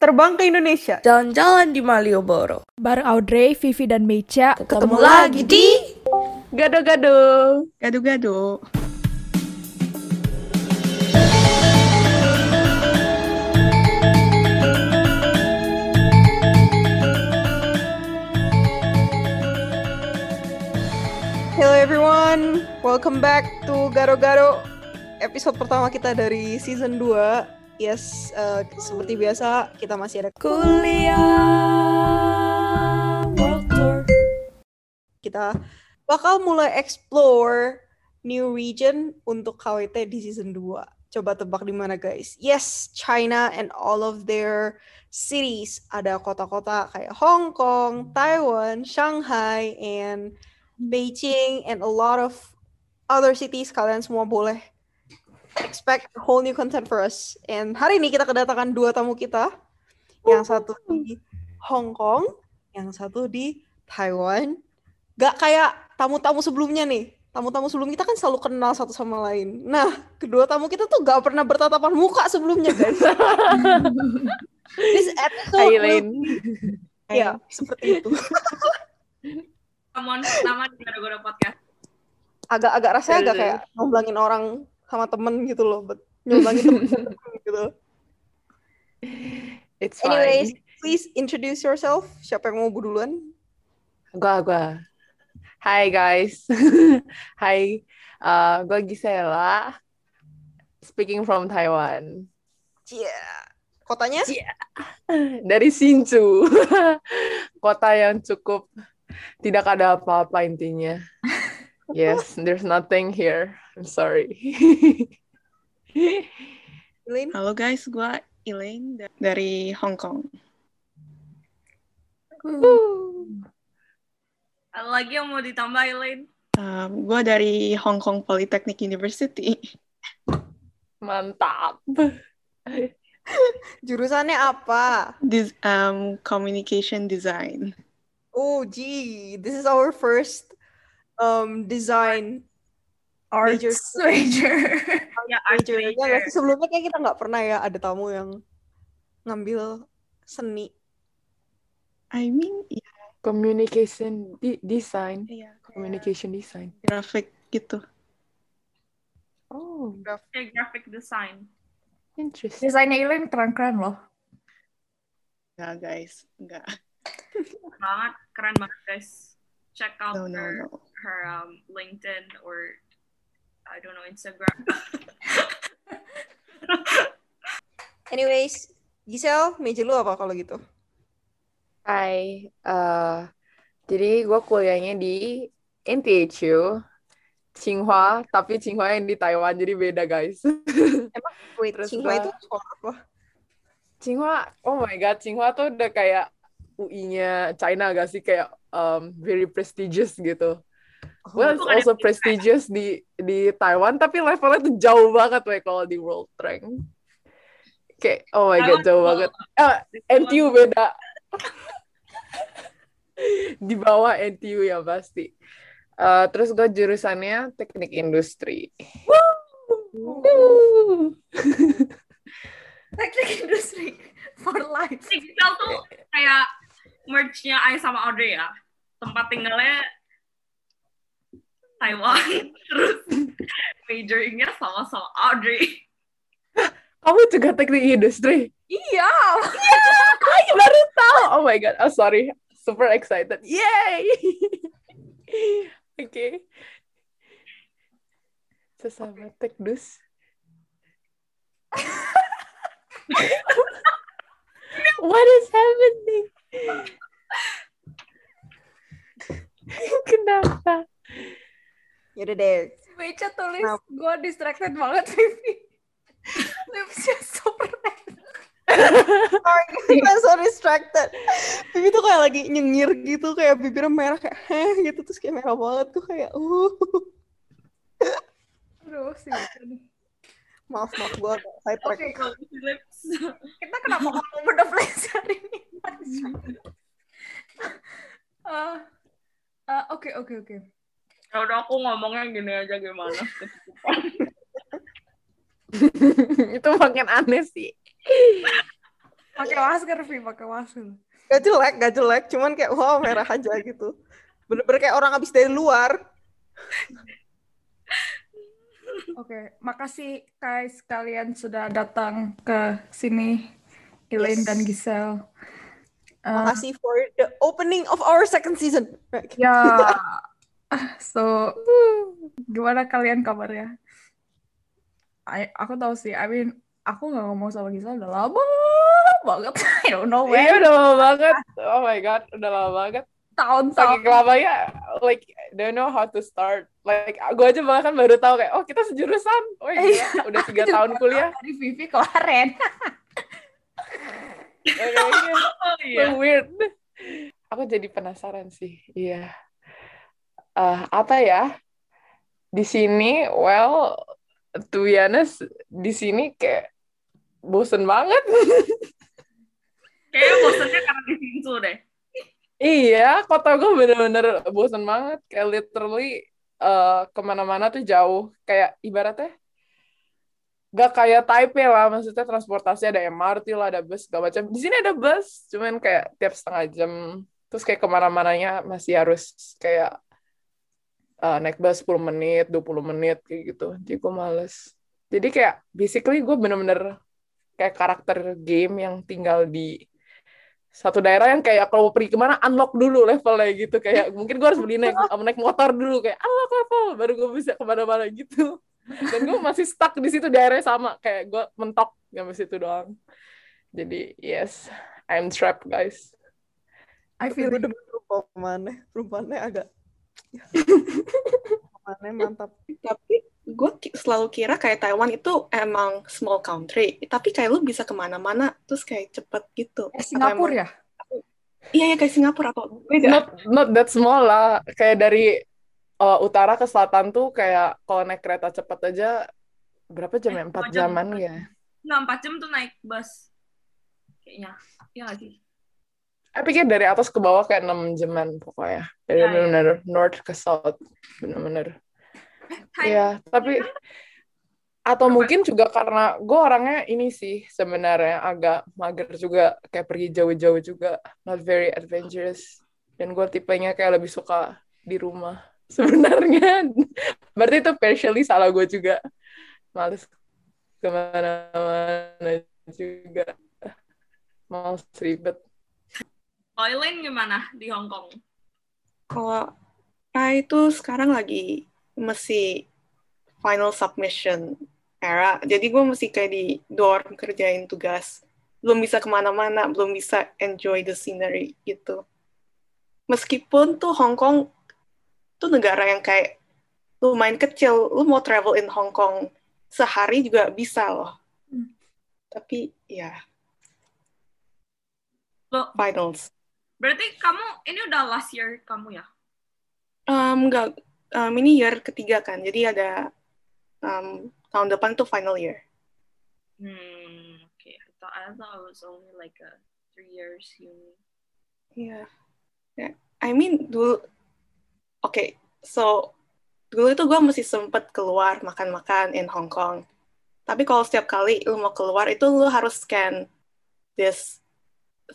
Terbang ke Indonesia. Jalan-jalan di Malioboro. Bareng Audrey, Vivi, dan Mecha. Ketemu lagi di Gado-gado. Gado-gado. Hello everyone, welcome back to Gado-gado. Episode pertama kita dari season 2. Yes, uh, seperti biasa kita masih ada kuliah world tour. kita bakal mulai explore new region untuk KWT di season 2. Coba tebak di mana guys? Yes, China and all of their cities. Ada kota-kota kayak Hong Kong, Taiwan, Shanghai, and Beijing, and a lot of other cities. Kalian semua boleh expect whole new content for us. And hari ini kita kedatangan dua tamu kita. Yang satu di Hong Kong, yang satu di Taiwan. Gak kayak tamu-tamu sebelumnya nih. Tamu-tamu sebelum kita kan selalu kenal satu sama lain. Nah, kedua tamu kita tuh gak pernah bertatapan muka sebelumnya, guys. This episode will be- Ya, seperti itu. Namun nama di Gado-Gado Podcast. Agak-agak rasanya agak kayak nyomblangin orang sama temen gitu loh. But nyomblangin temen gitu. It's fine. Anyways, please introduce yourself. Siapa yang mau duluan? Gua, gua. Hai guys. Hai. Uh, gua Gisela. Speaking from Taiwan. Yeah. Kotanya? Dari Hsinchu. Kota yang cukup tidak ada apa-apa intinya. Yes, there's nothing here. I'm sorry. Elaine? Halo guys, gue Elaine da- dari Hong Kong. Ada lagi yang mau ditambah, Elaine? Um, gue dari Hong Kong Polytechnic University. Mantap. Jurusannya apa? Dis- um, communication Design. Oh, gee. This is our first um, design major. Major. ya, art major. Ya, major. nggak sih? sebelumnya kayak kita nggak pernah ya ada tamu yang ngambil seni. I mean, ya, Communication di- design. iya, Communication design. grafik gitu. Oh, graphic design. interesting. Desainnya Elaine keren-keren loh. Enggak guys, enggak. Banget, keren banget, guys. Check out No, no, her, no. her um, LinkedIn or I don't know, Instagram. Anyways, Giselle, meja lu apa kalau gitu? Hai, eh jadi gue kuliahnya di NTHU, Tsinghua, tapi Tsinghua yang di Taiwan, jadi beda guys. Wait, Terus Tsinghua gua- itu sekolah apa? Tsinghua, oh my god, Tsinghua tuh udah kayak UI-nya China gak sih? Kayak um, very prestigious gitu. Well, it's also prestigious di di Taiwan, tapi levelnya tuh jauh banget weh kalau di World Rank. Kayak, oh my god, jauh banget. Ah, NTU beda. Di bawah NTU ya pasti. Eh, terus gue jurusannya teknik industri. Teknik industri for life. Giselle tuh kayak merch-nya Ai sama Audrey ya. Tempat tinggalnya Taiwan. Terus majoringnya sama-sama Audrey. Kamu juga teknik industri? Iya. Aku baru tahu. Oh my god, oh sorry. Super excited. Yay! Oke. Sesama tekdus. What is happening? Kenapa? Yaudah deh. Mecha tulis, Kenapa? gue distracted banget, Vivi. Lipsnya super Sorry, I'm so distracted. Bibi tuh kayak lagi nyengir gitu, kayak bibirnya merah kayak heh gitu terus kayak merah banget tuh kayak uh. Aduh, sih. Oke, Maaf maaf gue agak sidetrack. Kalau Philips. kita kenapa ngomong beda place hari ini? Ah, ah, Oke, oke, oke. Ya udah aku ngomongnya gini aja gimana. itu makin aneh sih. Pakai masker, Vi, pakai masker. Gak jelek, gak jelek. Cuman kayak wow merah aja gitu. Bener-bener kayak orang habis dari luar. Oke, makasih guys kalian sudah datang ke sini, Elaine Yes. dan Giselle. Eh, Makasih for the opening of our second season. ya, so gimana kalian kabarnya? I- aku tahu sih, I mean, aku nggak ngomong sama Giselle udah lama banget. I don't know Iya when. udah lama banget. Oh my god, udah lama banget. Tahun-tahun. Saking lamanya, like don't know how to start. Like gue aja bahkan baru tahu kayak, oh kita sejurusan. Oh iya, udah tiga tahun kuliah. Dari Vivi kemarin. Kayaknya Oh so iya. weird. Aku jadi penasaran sih. Iya. Eh, apa ya? Di sini, well, to be honest, di sini kayak bosen banget. Kayaknya bosannya karena di situ deh. Iya, kota gue bener-bener bosen banget. Kayak literally eh, ke mana-mana tuh jauh. Kayak ibaratnya gak kayak Taipei lah, maksudnya transportasi ada MRT lah, ada bus, segala macam. Di sini ada bus, cuman kayak tiap setengah jam. Terus kayak ke mana-mananya masih harus kayak eh, naik bus 10 menit, 20 menit, kayak gitu. Jadi gue males. Jadi kayak basically gue bener-bener kayak karakter game yang tinggal di satu daerah yang kayak kalau mau pergi ke mana unlock dulu levelnya gitu. Kayak mungkin gue harus beli naik naik motor dulu. Kayak unlock level baru gue bisa ke mana-mana gitu. Dan gue masih stuck di situ daerahnya sama. Kayak gue mentok sampai situ doang. Jadi yes I'm trapped guys. I feel gue perumpamannya. Perumpamannya agak... Perumpamannya mantap. Tapi gue ki- selalu kira kayak Taiwan itu emang small country, tapi kayak lu bisa ke mana-mana terus kayak cepet gitu. Eh, Atau Singapura emang- ya? Iya ya kayak Singapura atau beda? not not that small lah kayak dari uh, utara ke selatan tuh kayak kalau naik kereta cepat aja berapa jam ya empat jam. jaman ya Nggak, empat jam tuh naik bus. Kayaknya. Iya nggak sih? Saya pikir dari atas ke bawah kayak 6 jaman pokoknya. Dari Ya, ya. benar-benar north ke south. Benar-benar. Iya, tapi atau mungkin juga karena gue orangnya ini sih sebenarnya agak mager juga kayak pergi jauh-jauh juga not very adventurous. Dan gue tipenya kayak lebih suka di rumah sebenarnya. Berarti itu partially salah gue juga. Males ke mana-mana juga. Males ribet. Toilet gimana di Hong Kong? Kalau Rai itu sekarang lagi masih final submission era, jadi gue mesti kayak di dorm kerjain tugas. Belum bisa ke mana-mana, belum bisa enjoy the scenery gitu. Meskipun tuh Hong Kong tuh negara yang kayak lumayan kecil, lu mau travel in Hong Kong sehari juga bisa loh. Hmm. Tapi ya, Loh, finals. berarti kamu ini udah last year kamu ya? Um, enggak, um, ini year ketiga kan, jadi ada um, tahun depan tuh final year. Hmm, okay. I thought I thought it was only like a three years uni. Iya. Ya, I mean dulu, oke, so dulu itu gue masih sempet keluar makan-makan in Hong Kong. Tapi kalau setiap kali lu mau keluar itu lu harus scan this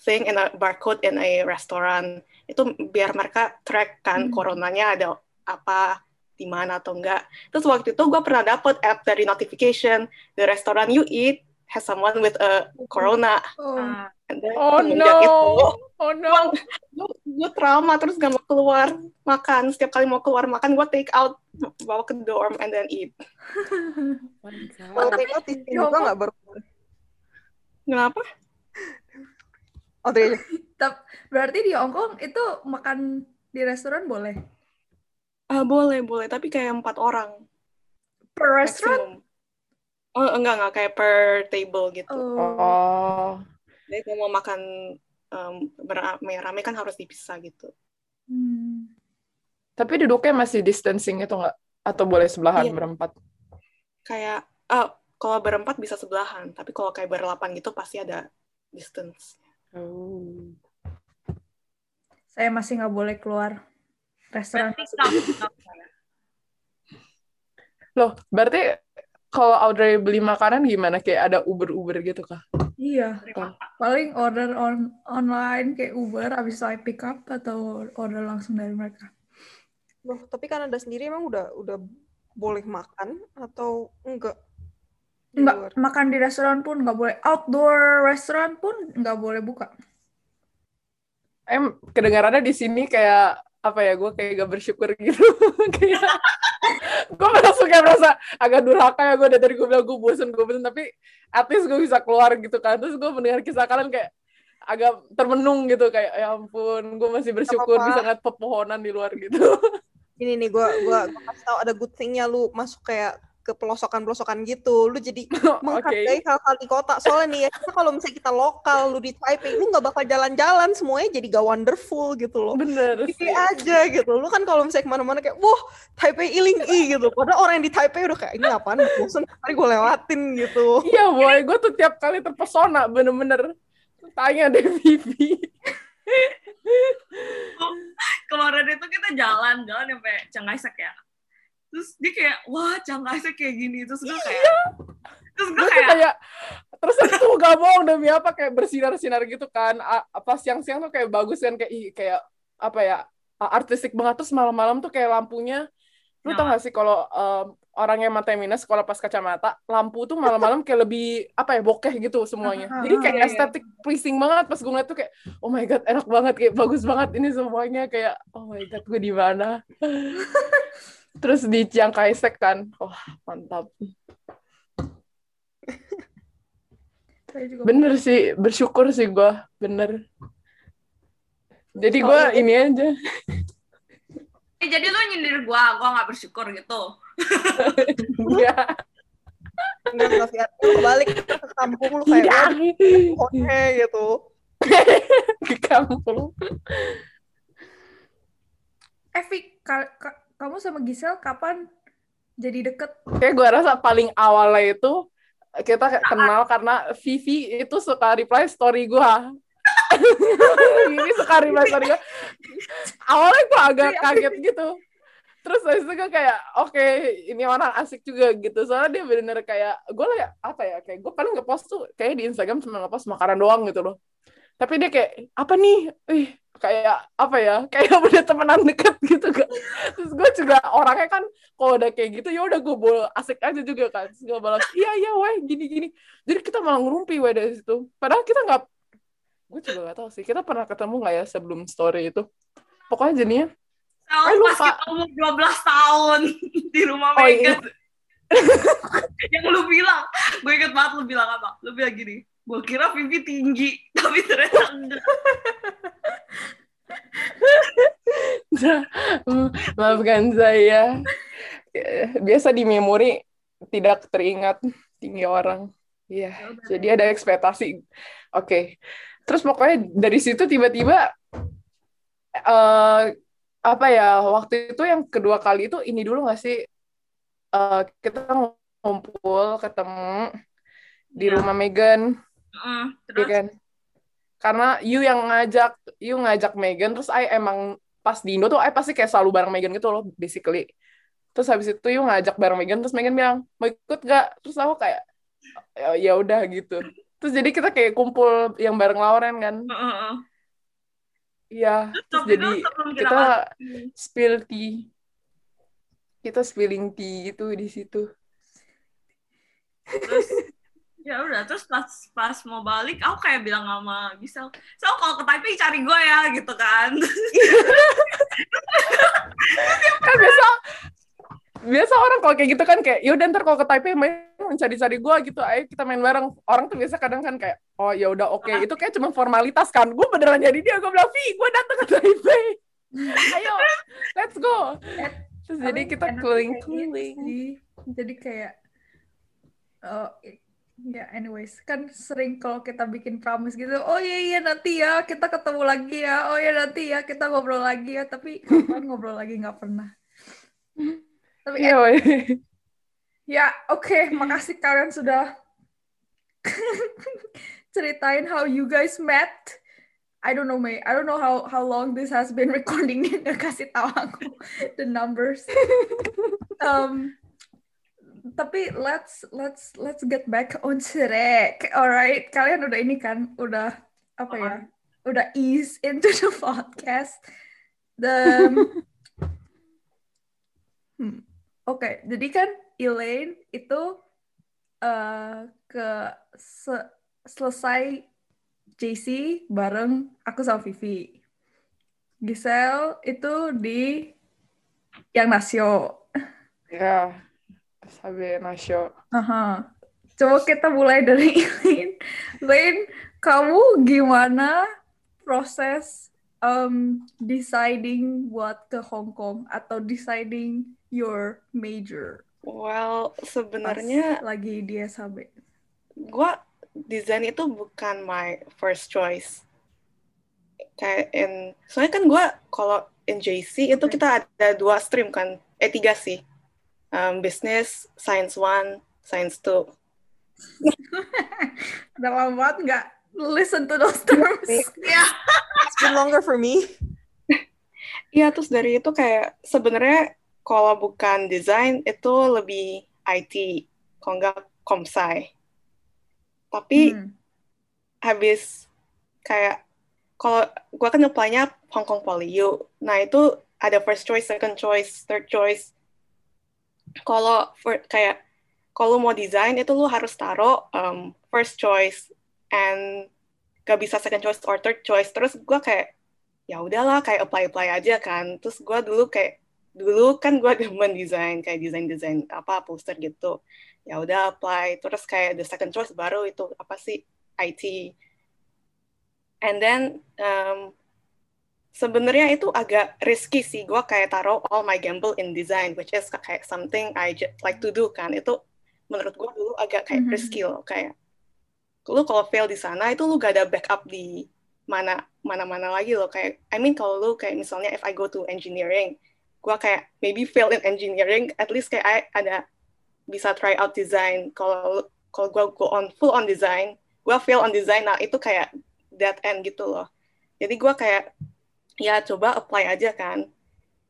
thing in a barcode in a restaurant. Itu biar mereka track kan Hmm. coronanya ada apa di mana atau enggak. Terus waktu itu gue pernah dapet app dari notification the restaurant you eat has someone with a corona. Oh. And then oh no itu, oh no gue gue trauma terus gak mau keluar makan setiap kali mau keluar makan gue take out bawa ke dorm and then eat Kalau take out di sini juga nggak baru. kenapa Oh, Berarti di Hong Kong itu makan di restoran boleh? Ah, boleh boleh. Tapi kayak empat orang. Per restoran? maximum. oh enggak enggak. Kayak per table gitu. Oh. jadi kalau mau makan um, beramai-ramai kan harus dipisah gitu. Hmm. tapi duduknya masih distancing itu nggak atau boleh sebelahan Iya. berempat? Kayak ah kalau berempat bisa sebelahan. Tapi kalau kayak berlapan gitu pasti ada distance. Oh. Saya masih nggak boleh keluar restoran. loh berarti kalau Audrey beli makanan gimana? Kayak ada Uber-Uber gitu kah? Iya, paling order on online kayak Uber, abis itu I pick up atau order langsung dari mereka. Loh, tapi Kanada sendiri emang udah udah boleh makan atau enggak? Di Nggak, luar? makan di restoran pun nggak boleh. Outdoor restoran pun nggak boleh buka. Em kedengarannya di sini kayak apa ya? Gue kayak gak bersyukur gitu. kayak gue merasa kayak merasa agak durhaka ya gue dari tadi gue bilang gue bosen gue bosen tapi at least gue bisa keluar gitu kan terus gue mendengar kisah kalian kayak agak termenung gitu kayak ya ampun gue masih bersyukur bisa ngeliat pepohonan di luar gitu Ini nih gua, gua kasih tahu ada good thing-nya lu masuk kayak ke pelosokan-pelosokan gitu. Lu jadi menghargai hal-hal di kota. Soalnya nih ya, kita kalau misalnya kita lokal, lu di Taipei, lu nggak bakal jalan-jalan, semuanya jadi gak wonderful gitu loh. bener Gitu sih aja gitu. Lu kan kalau misalnya ke mana-mana kayak, wah Taipei iling i gitu. Padahal orang yang di Taipei udah kayak, ini apaan? Bosen, tadi gue lewatin gitu. iya boy gue tuh tiap kali terpesona bener-bener tanya deh Vivi kemarin itu kita jalan jalan sampai Cangaisek ya terus dia kayak wah Cangaisek kayak gini. Terus gue kayak terus gue kayak kayak terus itu gak bohong demi apa? Kayak bersinar-sinar gitu kan. Apa siang-siang tuh kayak bagus kan kayak kayak apa ya artistik banget. Terus malam-malam tuh kayak lampunya lu tau gak sih kalau em, orang yang mata minus kalau pas kacamata lampu tuh malam-malam kayak lebih apa ya bokeh gitu semuanya. Jadi kayak iya, iya. estetik pleasing banget. Pas gue ngeliat tuh kayak oh my god enak banget kayak bagus banget ini semuanya. Kayak oh my god gue di mana terus di Chiang Kai-shek kan wah mantap Bener sih, bersyukur sih gue, bener. Jadi gue ini aja, eh, jadi lu nyindir gue gue nggak bersyukur gitu ya, Enggak, enggak, Fiat. Lu balik ke kampung, lu kayak, oke gitu. ke kampung. Evi, ka- ka- kamu sama Gisel kapan jadi deket? Kayak gue rasa paling awalnya itu kita kenal karena Vivi itu suka reply story gue. Vivi suka reply story gue. Awalnya gue agak kaget gitu. Terus habis itu gue kayak, oke, ini orang asik juga gitu. Soalnya dia bener-bener kayak, gue lah apa ya, kayak gue paling ngepost tuh, kayak di Instagram cuma ngepost makanan doang gitu loh. Tapi dia kayak, apa nih? Ih, kayak apa ya? Kayak udah temenan deket gitu kan. Terus gue juga orangnya kan, kalau udah kayak gitu, ya udah gue bawa asik aja juga kan. Terus gue balas, iya iya weh, gini-gini. Jadi kita malah ngerumpi weh dari situ. Padahal kita nggak, gue juga gak tahu sih. Kita pernah ketemu nggak ya sebelum story itu? Pokoknya jadinya, Kalau Eh, pas kita umur 12 tahun di rumah Oh, Megan iya. yang lu bilang gue inget banget lu bilang apa lu bilang gini gue kira Vivi tinggi tapi ternyata enggak maafkan saya. Biasa di memori tidak teringat tinggi orang. Iya, jadi ada ekspektasi. Oke. Terus pokoknya dari situ tiba-tiba eh apa ya waktu itu yang kedua kali itu ini dulu nggak sih Eh, kita ngumpul ketemu di Iya. rumah Megan Iya terus kan? Karena you yang ngajak, you ngajak Megan, terus I emang pas di Indo tuh I pasti kayak selalu bareng Megan gitu loh, basically. Terus habis itu you ngajak bareng Megan, terus Megan bilang, mau ikut gak? Terus aku kayak, ya ya udah gitu. Terus jadi kita kayak kumpul yang bareng Lauren kan. Heeh, heeh. Iya, Terus jadi kita spill tea. Kita spilling tea gitu di situ. terus ya udah terus pas pas mau balik aku kayak bilang sama Gisel so kalau ke Taipei cari gue ya gitu kan. Kan biasa biasa orang kalau kayak gitu kan kayak yaudah ntar kalau ke Taipei main mencari-cari gue gitu. Ayo kita main bareng. Orang tuh biasa kadang kan kayak oh ya udah oke. Itu kayak cuma formalitas kan. Gue beneran jadi dia gue bilang Vi gue datang ke Taipei. Ayo let's go. Terus jadi kita keliling gitu keliling sih. Jadi kayak oh ya anyways kan sering kalau kita bikin promise gitu oh iya iya nanti ya kita ketemu lagi ya. Oh iya nanti ya kita ngobrol lagi ya. Tapi kapan ngobrol lagi? Nggak pernah. Tapi iya woy. ya oke makasih kalian sudah ceritain how you guys met. I don't know May. I don't know how how long this has been recording. Nggak kasih tahu aku the numbers. Um tapi let's let's let's get back on track. Alright, kalian udah ini kan, udah apa ya? Udah ease into the podcast. The Hmm, Oke, jadi kan Elaine itu eh, ke se- selesai JC bareng aku sama Vivi. Giselle itu di yang Nasio. Ya, SHB Nasio. Aha. Coba kita mulai dari Elaine. Elaine, kamu gimana proses um, deciding buat ke Hong Kong atau deciding your major Well, pas sebenarnya lagi di SHB? gue desain itu bukan my first choice. Kayak in, soalnya kan gue kalau in JC itu kita ada dua stream kan, eh tiga sih. Um, business, science one, science two. Udah lama banget nggak listen to those terms. It's been longer for me. Iya, terus dari itu kayak sebenarnya kalau bukan desain itu lebih IT, kalau nggak komsai. Tapi Hmm. habis kayak kalau gua kan apply-nya Hong Kong Poly U. Nah, itu ada first choice, second choice, third choice. Kalau kayak kalau mau desain itu lu harus taruh um, first choice and gak bisa second choice or third choice. Terus gua kayak ya udahlah kayak apply apply aja kan. Terus gua dulu kayak dulu kan gua demen desain kayak desain desain apa poster gitu. Ya udah apply. Terus kayak the second choice baru itu apa sih IT. And then um, sebenarnya itu agak risky sih. Gue kayak taruh all my gamble in design, which is kayak something I just like to do kan. Itu menurut gue dulu agak kayak Mhm. risky loh. Kayak lu kalau fail di sana itu lu gak ada backup di mana mana-mana lagi loh. Kayak I mean kalau lu kayak misalnya if I go to engineering, gue kayak maybe fail in engineering, at least kayak I ada bisa try out design. Kalau kalau gue go on full on design, gue fail on design, nah itu kayak dead end gitu loh. Jadi gue kayak ya coba apply aja kan.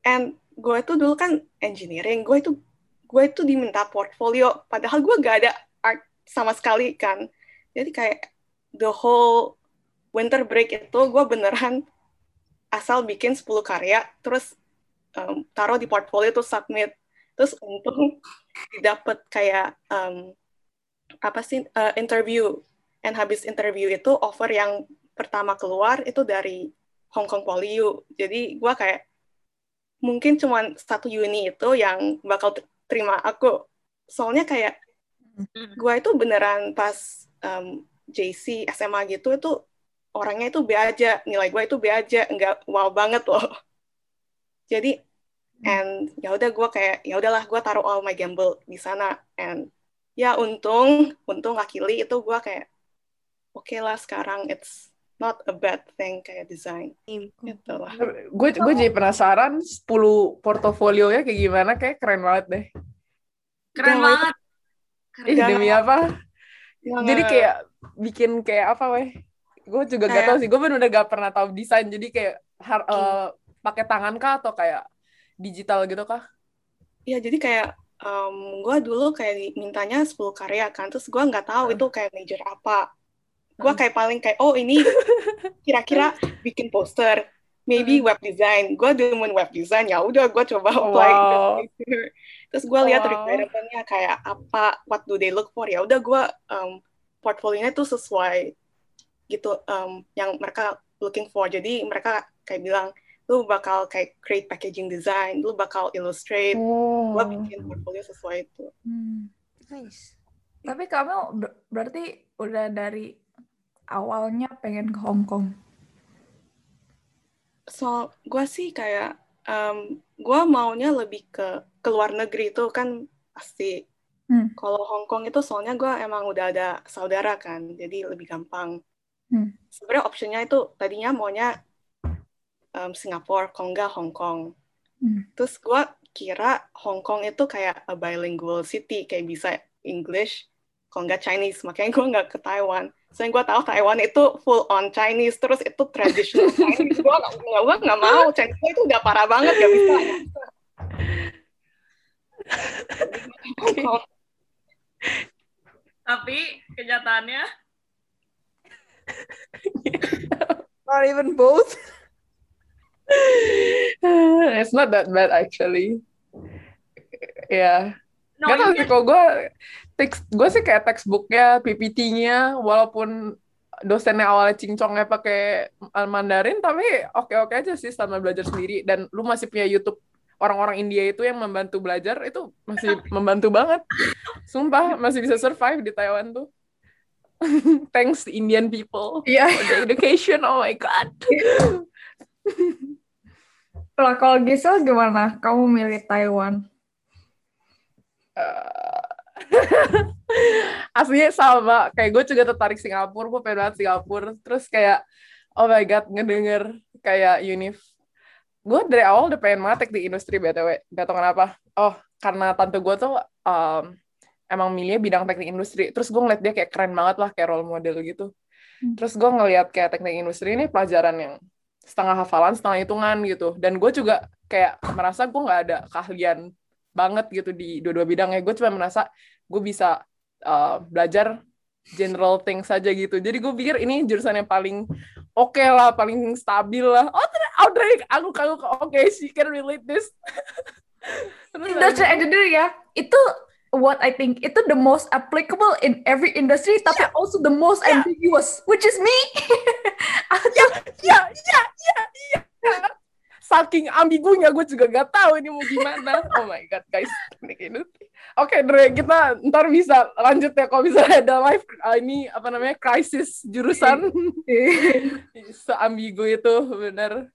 And gue itu dulu kan engineering, gue itu gue itu diminta portfolio, padahal gue gak ada art sama sekali kan. Jadi kayak the whole winter break itu gue beneran asal bikin 10 karya, terus um, taruh di portfolio terus submit. Terus untung didapat kayak um, apa sih uh, interview. And habis interview itu offer yang pertama keluar itu dari Hong Kong Poly U. Jadi gue kayak mungkin cuma satu uni itu yang bakal terima aku. Soalnya kayak gue itu beneran pas um, JC SMA gitu itu orangnya itu B aja, nilai gue itu B aja, nggak wow banget loh. Jadi and ya udah gue kayak ya udahlah gue taruh all my gamble di sana and ya untung untung luckily itu gue kayak oke lah sekarang it's not a bad thing kayak design gitu lah. Gue gue jadi penasaran 10 portofolionya kayak gimana kayak keren banget deh. Keren Jangan- banget. Keren Ih, demi apa? Jangan- Jadi kayak bikin kayak apa weh? Gue juga gak Kayak- tahu sih. Gue bener-bener gak pernah tahu desain. Jadi kayak har- eh, pakai tangan kah atau kayak digital gitu kah? ya jadi kayak um, gue dulu kayak mintanya 10 karya kan terus gue nggak tahu itu kayak major apa gue kayak paling kayak oh ini kira-kira bikin poster maybe web design gue demen web design ya udah gue coba apply wow. terus gue lihat Wow. requirement-nya kayak apa what do they look for ya udah gue um, portfolionya tuh sesuai gitu um, yang mereka looking for jadi mereka kayak bilang lu bakal kayak create packaging design lu bakal illustrate Oh. gue bikin portfolio sesuai itu Hmm. Nice. Tapi kamu ber- berarti udah dari awalnya pengen ke Hong Kong. so gue sih kayak um, gue maunya lebih ke ke luar negeri itu kan pasti Hmm. kalau Hong Kong itu soalnya gue emang udah ada saudara kan jadi lebih gampang Hmm. sebenarnya optionnya itu tadinya maunya um, Singapura kalau Hong Kong Hmm. terus gue kira Hong Kong itu kayak a bilingual city kayak bisa English kalau Chinese makanya gue nggak ke Taiwan soalnya gue tahu Taiwan itu full on Chinese terus itu traditional Chinese gue nggak gue nggak mau Chinese itu udah parah banget gak bisa. Tapi kenyataannya Not even both. It's not that bad actually. Ya, no, Gak tau ini sih kalau gue teks gue sih kayak textbooknya PPT-nya walaupun dosennya awalnya cincongnya pakai Mandarin tapi oke-oke aja sih sama belajar sendiri dan lu masih punya YouTube orang-orang India itu yang membantu belajar itu masih membantu banget sumpah masih bisa survive di Taiwan tuh thanks Indian people Iya. for the education oh my god Lah kalau Gisel gimana? Kamu milih Taiwan? Eh, aslinya sama kayak gue juga tertarik Singapura gue pengen banget Singapura. Terus kayak oh my god ngedenger kayak Unif gue dari awal udah pengen banget teknik industri btw gak tau kenapa. Oh karena tante gue tuh um, emang milihnya bidang teknik industri terus gue ngeliat dia kayak keren banget lah kayak role model gitu. Terus gue ngeliat kayak teknik industri ini pelajaran yang setengah hafalan setengah hitungan gitu. Dan gue juga kayak merasa gue nggak ada keahlian banget gitu di dua-dua bidangnya gue cuma merasa gue bisa uh, belajar general things saja gitu. Jadi gue pikir ini jurusan yang paling oke lah paling stabil lah. Oh ternyata Audrey aku aku oke she can relate this. Terus Industri engineering ya, itu what I think itu the most applicable in every industry, tapi also the most ambiguous, which is me. ya ya ya ya saking ambigunya gue juga gak tahu ini mau gimana. Oh my god guys. Oke Dre kita ntar bisa lanjut ya kalau misalnya ada live uh, ini apa namanya krisis jurusan. Seambigu itu bener.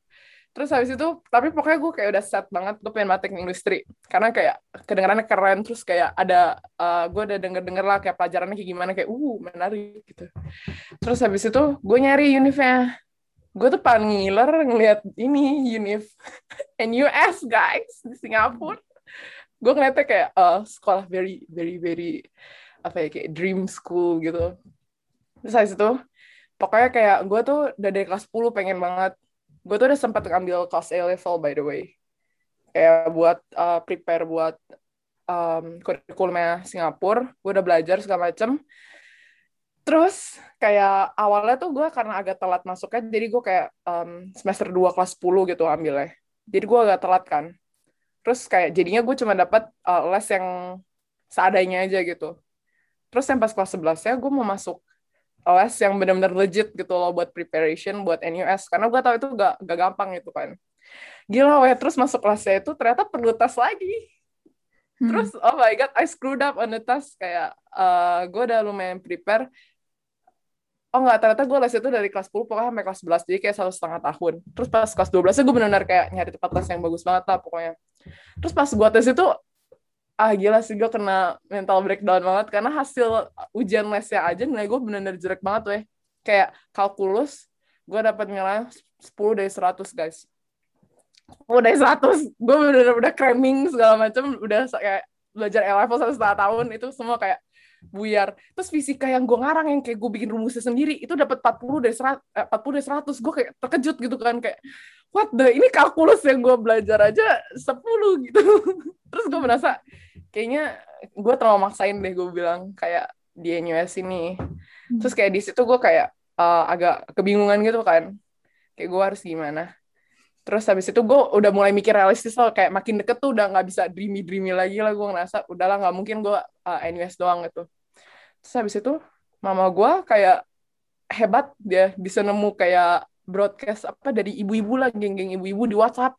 Terus habis itu tapi pokoknya gue kayak udah set banget gue pengen teknik industri. Karena kayak kedengarannya keren terus kayak ada uh, gue udah denger denger lah kayak pelajarannya kayak gimana kayak uh menarik gitu. Terus habis itu gue nyari univnya gue tuh paling ngiler ngeliat ini Unif NUS guys di Singapura. Gue ngeliatnya kayak uh, sekolah very very very apa ya kayak dream school gitu. Terus habis itu pokoknya kayak gue tuh udah dari kelas 10 pengen banget. Gue tuh udah sempat ngambil kelas A level by the way. Kayak buat uh, prepare buat um, kurikulumnya Singapura. Gue udah belajar segala macem terus kayak awalnya tuh gue karena agak telat masuknya jadi gue kayak um, semester 2 kelas 10 gitu ambilnya. Jadi gue agak telat kan. Terus kayak jadinya gue cuma dapat uh, les yang seadanya aja gitu. Terus yang pas kelas 11 ya gue mau masuk les yang benar-benar legit gitu loh buat preparation buat NUS karena gue tahu itu gak, gak gampang gitu kan. Gila weh terus masuk kelasnya itu ternyata perlu tes lagi. Terus oh my god I screwed up on the test kayak uh, gue udah lumayan prepare oh nggak ternyata gue les itu dari kelas 10 pokoknya sampai kelas 11 jadi kayak satu setengah tahun. Terus pas kelas 12 nya gue benar-benar kayak nyari tempat les yang bagus banget lah pokoknya. Terus pas gue tes itu ah gila sih gue kena mental breakdown banget karena hasil ujian lesnya aja nilai gue benar-benar jelek banget weh. Kayak kalkulus gue dapat nilai 10 dari 100 guys. 10 dari 100 gue benar-benar udah cramming segala macam udah kayak belajar L level satu setengah tahun itu semua kayak buyar. Terus fisika yang gue ngarang yang kayak gue bikin rumusnya sendiri itu dapat 40 dari 100, eh, 40 dari 100. Gue kayak terkejut gitu kan kayak what the ini kalkulus yang gue belajar aja 10 gitu. Terus gue merasa kayaknya gue terlalu maksain deh gue bilang kayak di NUS ini. Terus kayak di situ gue kayak uh, agak kebingungan gitu kan. Kayak gue harus gimana. Terus habis itu gue udah mulai mikir realistis loh, kayak makin deket tuh udah nggak bisa dreamy-dreamy lagi lah, gue ngerasa udahlah nggak mungkin gue uh, NUS doang gitu. Terus habis itu mama gue kayak hebat dia bisa nemu kayak broadcast apa dari ibu-ibu lah, geng-geng ibu-ibu di WhatsApp.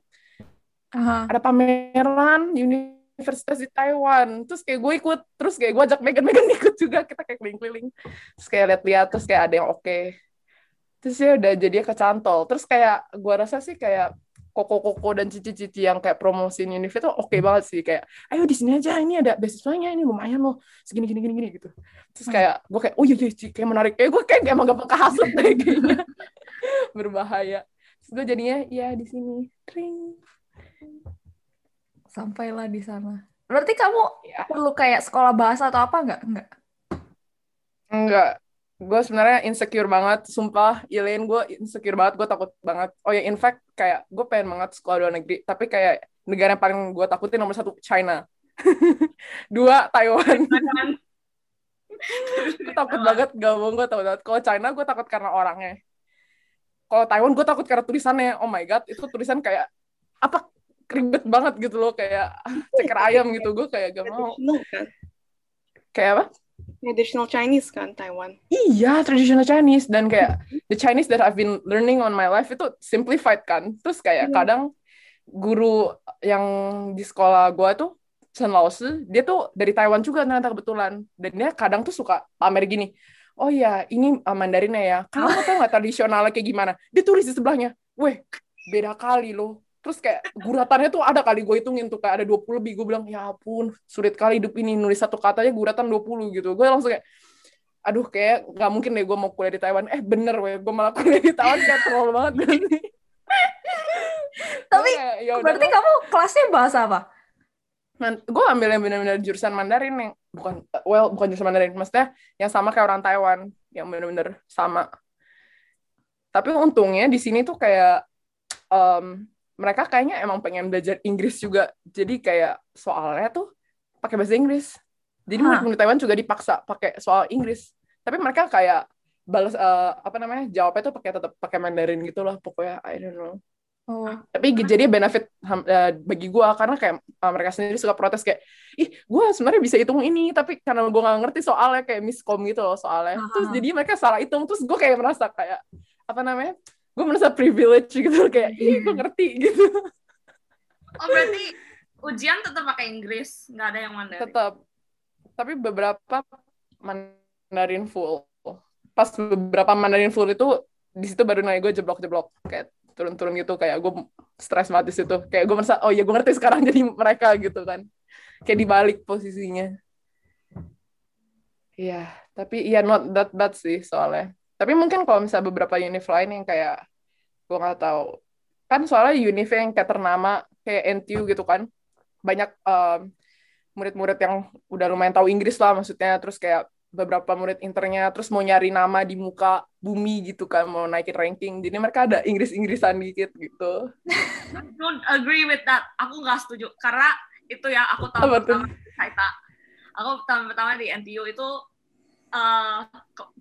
Aha. Ada pameran universitas di Taiwan. Terus kayak gue ikut, terus kayak gue ajak Megan-Megan ikut juga, kita kayak keliling-keliling. Terus kayak lihat-lihat, terus kayak ada yang oke terus ya udah jadi kecantol terus kayak gua rasa sih kayak koko-koko dan cici-cici yang kayak promosiin Univ itu oke banget sih. Kayak ayo di sini aja ini ada beasiswanya ini lumayan loh. Segini gini gini gini gitu. Terus kayak gue kayak oh iya deh Ci, kayak menarik. Kayak gue kayak emang gampang kehasut deh kayaknya berbahaya. Terus gue jadinya ya di sini. Tring. Sampailah di sana. Berarti kamu Ya. perlu kayak sekolah bahasa atau apa nggak? Nggak. enggak gue sebenarnya insecure banget sumpah. Elaine gue insecure banget gue takut banget. Oh ya in fact kayak gue pengen banget sekolah luar negeri tapi kayak negara yang paling gue takutin nomor satu China. Dua Taiwan. Gue takut banget gak bohong gue takut banget. Kalau China gue takut karena orangnya. Kalau Taiwan gue takut karena tulisannya. Oh my god itu tulisan kayak apa ribet banget gitu loh. Kayak ceker ayam gitu. Gue kayak gak mau. Kan? kayak apa Traditional Chinese kan, Taiwan. Iya, traditional Chinese dan kayak the Chinese that I've been learning on my life itu simplified kan. Terus kayak Hmm. kadang guru yang di sekolah gua tuh Chen Laosi, dia tuh dari Taiwan juga ternyata kebetulan. Dan dia kadang tuh suka pamer gini. Oh ya, ini uh, Mandarinnya ya. Kamu tau nggak tradisionalnya kayak gimana? Dia tulis di sebelahnya. Weh, beda kali loh. Terus kayak guratannya tuh ada kali gue hitungin tuh kayak ada 20 lebih. Gue bilang, ya ampun, sulit kali hidup ini. Nulis satu katanya guratan 20 gitu. Gue langsung kayak, aduh kayak nggak mungkin deh gue mau kuliah di Taiwan. Eh bener weh, gue malah kuliah di Taiwan kayak terlalu banget sih? Tapi, kayak, ya Berarti kamu kelasnya bahasa apa? Gue ambil yang benar-benar jurusan Mandarin yang bukan well bukan jurusan Mandarin maksudnya yang sama kayak orang Taiwan yang benar-benar sama tapi untungnya di sini tuh kayak em, mereka kayaknya emang pengen belajar Inggris juga. Jadi kayak soalnya tuh pakai bahasa Inggris. Jadi Hah. murid Taiwan juga dipaksa pakai soal Inggris. Tapi mereka kayak balas eh, apa namanya jawabnya tuh pakai tetap pakai Mandarin gitu lah pokoknya. I don't know. Oh. tapi jadi benefit eh, bagi gua karena kayak eh, mereka sendiri suka protes kayak ih gua sebenarnya bisa hitung ini tapi karena gua nggak ngerti soalnya kayak miskom gitu loh soalnya. Terus Ah. jadi mereka salah hitung. Terus gua kayak merasa kayak apa namanya gue merasa privilege gitu kayak ih gue ngerti gitu. Oh berarti ujian tetap pakai Inggris, nggak ada yang Mandarin. tetap tapi beberapa Mandarin full. Pas beberapa Mandarin full itu di situ baru nilai gue jeblok-jeblok kayak turun-turun gitu kayak gue stres banget di situ. Kayak gue merasa oh ya gue ngerti sekarang jadi mereka gitu kan. Kayak dibalik posisinya. Iya tapi iya not that bad sih soalnya tapi mungkin kalau misalnya beberapa univ lain yang kayak gue nggak tahu kan soalnya univ yang kayak ternama kayak NTU gitu kan banyak em, murid-murid yang udah lumayan tahu Inggris lah maksudnya terus kayak beberapa murid internya terus mau nyari nama di muka bumi gitu kan mau naikin ranking jadi mereka ada Inggris-Inggrisan dikit gitu Don't agree with that. Aku nggak setuju karena itu ya aku tuh? pertama Saita. Aku tahun pertama di NTU itu eh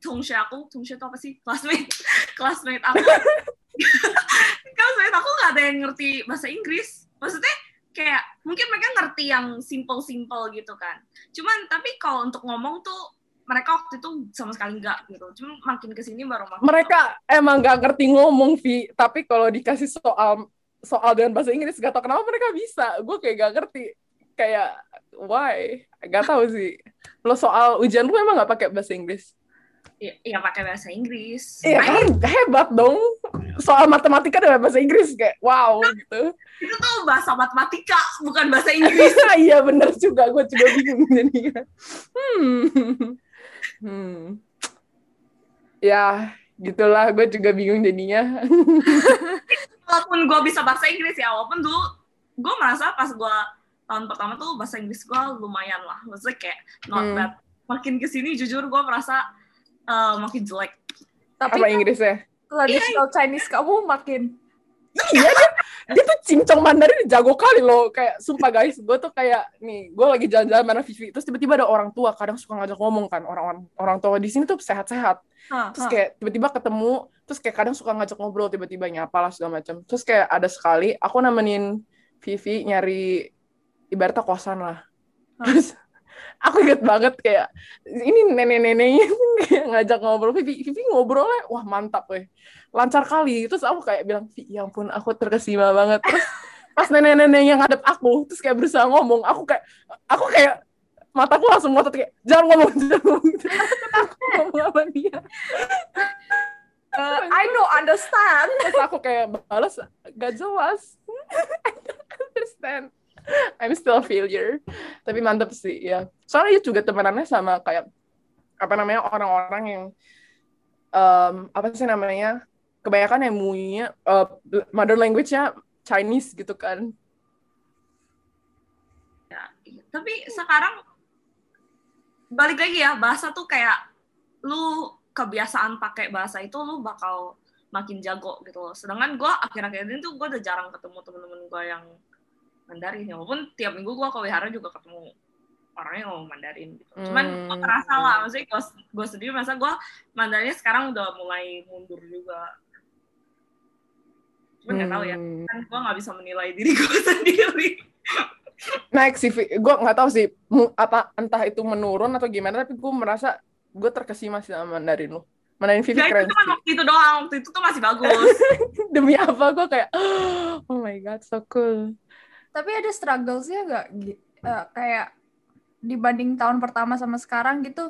tungshe aku, tungshe itu apa sih? Classmate, classmate aku. classmate aku nggak ada yang ngerti bahasa Inggris. Maksudnya kayak mungkin mereka ngerti yang simple-simple gitu kan. Cuman tapi kalau untuk ngomong tuh mereka waktu itu sama sekali nggak gitu. Cuma makin ke sini baru makin mereka emang gak ngerti ngomong Vi tapi kalau dikasih soal soal dengan bahasa Inggris gak tau kenapa mereka bisa gue kayak gak ngerti kayak why? Gak tahu sih. Lo soal ujian lu emang gak pakai bahasa Inggris? Ya, ya pakai bahasa Inggris. Iya kan? Hebat dong. Soal matematika dengan bahasa Inggris kayak wow gitu. Itu tuh bahasa matematika bukan bahasa Inggris. Iya bener juga. Gue juga bingung jadinya hmm. Hmm. Ya gitulah. Gue juga bingung jadinya. Walaupun gue bisa bahasa Inggris ya walaupun dulu gue merasa pas gue tahun pertama tuh bahasa Inggris gue lumayan lah. Maksudnya kayak not Hmm. bad. Makin ke sini jujur gue merasa eh, makin jelek. Tapi apa Inggrisnya? traditional Chinese kamu makin iya dia, dia tuh cincong Mandarin jago kali loh. Kayak sumpah guys gue tuh kayak nih gue lagi jalan-jalan mana Vivi terus tiba-tiba ada orang tua kadang suka ngajak ngomong kan orang-orang orang tua di sini tuh sehat-sehat. Terus kayak tiba-tiba ketemu terus kayak kadang suka ngajak ngobrol tiba-tiba nyapa lah segala macam. Terus kayak ada sekali aku nemenin Vivi nyari ibaratnya kosan lah. Terus aku inget banget kayak ini nenek-neneknya kayak ngajak ngobrol. Vivi Vivi ngobrolnya wah mantap weh. Lancar kali. Terus aku kayak bilang Vi ya ampun aku terkesima banget. Terus pas nenek-nenek yang ngadep aku terus kayak berusaha ngomong aku kayak aku kayak mataku langsung ngotot kayak jangan ngomong jangan ngomong. Aku ngomong sama dia. Uh, I don't understand. terus aku kayak balas gak jelas. I don't understand I'm still a failure. Tapi mantep sih ya soalnya juga temenannya sama kayak apa namanya orang-orang yang em, apa sih namanya kebanyakan yang muinya eh, mother language-nya Chinese gitu kan. Ya tapi sekarang balik lagi ya bahasa tuh kayak lu kebiasaan pakai bahasa itu lu bakal makin jago gitu loh. Sedangkan gue akhir-akhir ini tuh gue udah jarang ketemu temen-temen gue yang Mandarin ya walaupun tiap minggu gue ke wihara juga ketemu orangnya ngomong Mandarin gitu. Cuman Hmm. gue terasa lah, maksudnya gue, gue sendiri masa gue Mandarinnya sekarang udah mulai mundur juga. Cuman nggak tahu ya, Hmm. kan gue nggak bisa menilai diri gue sendiri. naik sih gue nggak tahu sih apa entah itu menurun atau gimana tapi gue merasa gue terkesima sih sama Mandarin lu Mandarin Vivi Ya itu keren cuma sih waktu itu doang, waktu itu tuh masih bagus. demi apa gue kayak oh my god so cool Tapi ada strugglesnya nggak? Eh, kayak dibanding tahun pertama sama sekarang gitu,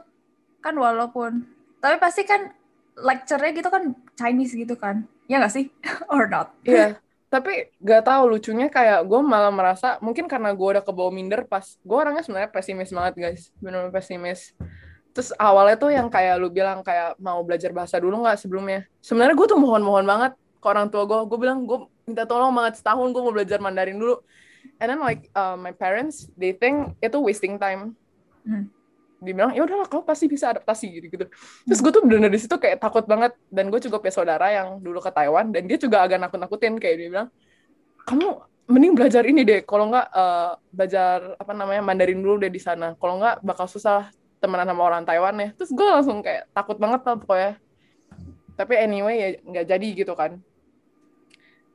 kan walaupun, tapi pasti kan lecture-nya gitu kan Chinese gitu kan, ya nggak sih? Or not? Iya, tapi gak tahu lucunya kayak gue malah merasa mungkin karena gue udah kebawa minder pas gue orangnya sebenarnya pesimis banget guys, benar-benar pesimis. Terus awalnya tuh yang kayak lu bilang kayak mau belajar bahasa dulu nggak sebelumnya. Sebenarnya gue tuh mohon-mohon banget ke orang tua gue. Gue bilang gue minta tolong banget setahun gue mau belajar Mandarin dulu. And then like uh, my parents, they think itu wasting time. Hmm. Dibilang ya udahlah kau pasti bisa adaptasi gitu gitu. Terus gue tuh bener-bener di situ kayak takut banget. Dan gue juga punya saudara yang dulu ke Taiwan dan dia juga agak nakut-nakutin kayak dia bilang kamu mending belajar ini deh. Kalau nggak uh, belajar apa namanya Mandarin dulu deh di sana. Kalau nggak bakal susah temenan sama orang Taiwan ya. Terus gue langsung kayak takut banget lah pokoknya. Tapi anyway ya nggak jadi gitu kan.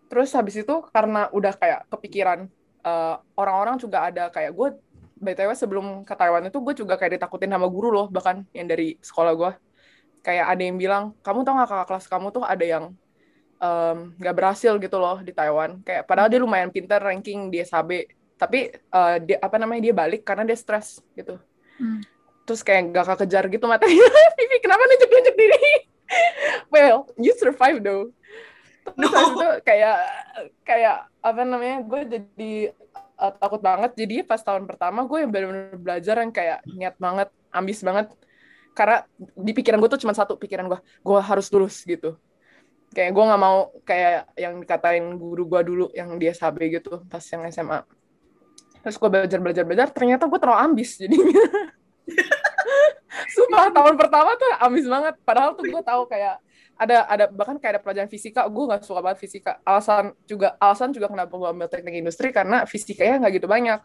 Terus habis itu karena udah kayak kepikiran uh, orang-orang juga ada kayak gue BTW sebelum ke Taiwan itu gue juga kayak ditakutin sama guru loh bahkan yang dari sekolah gue. Kayak ada yang bilang, kamu tau gak kakak kelas kamu tuh ada yang um, gak berhasil gitu loh di Taiwan. Kayak padahal dia lumayan pintar ranking di SHB. Tapi uh, dia apa namanya dia balik karena dia stres gitu. Hmm. Terus kayak gak kekejar gitu matanya. Vivi kenapa nunjuk-nunjuk diri? well, you survive though. Terus habis itu kayak kayak apa namanya gue jadi uh, takut banget. Jadi pas tahun pertama gue yang benar-benar belajar yang kayak niat banget, ambis banget. Karena di pikiran gue tuh cuma satu pikiran gue, gue harus lulus gitu. Kayak gue nggak mau kayak yang dikatain guru gue dulu yang di SHB gitu pas yang SMA. Terus gue belajar belajar belajar, ternyata gue terlalu ambis jadinya. Sumpah tahun pertama tuh ambis banget. Padahal tuh gue tahu kayak ada ada bahkan kayak ada pelajaran fisika. Gue nggak suka banget fisika. Alasan juga alasan juga kenapa gue ambil teknik industri karena fisikanya nggak gitu banyak.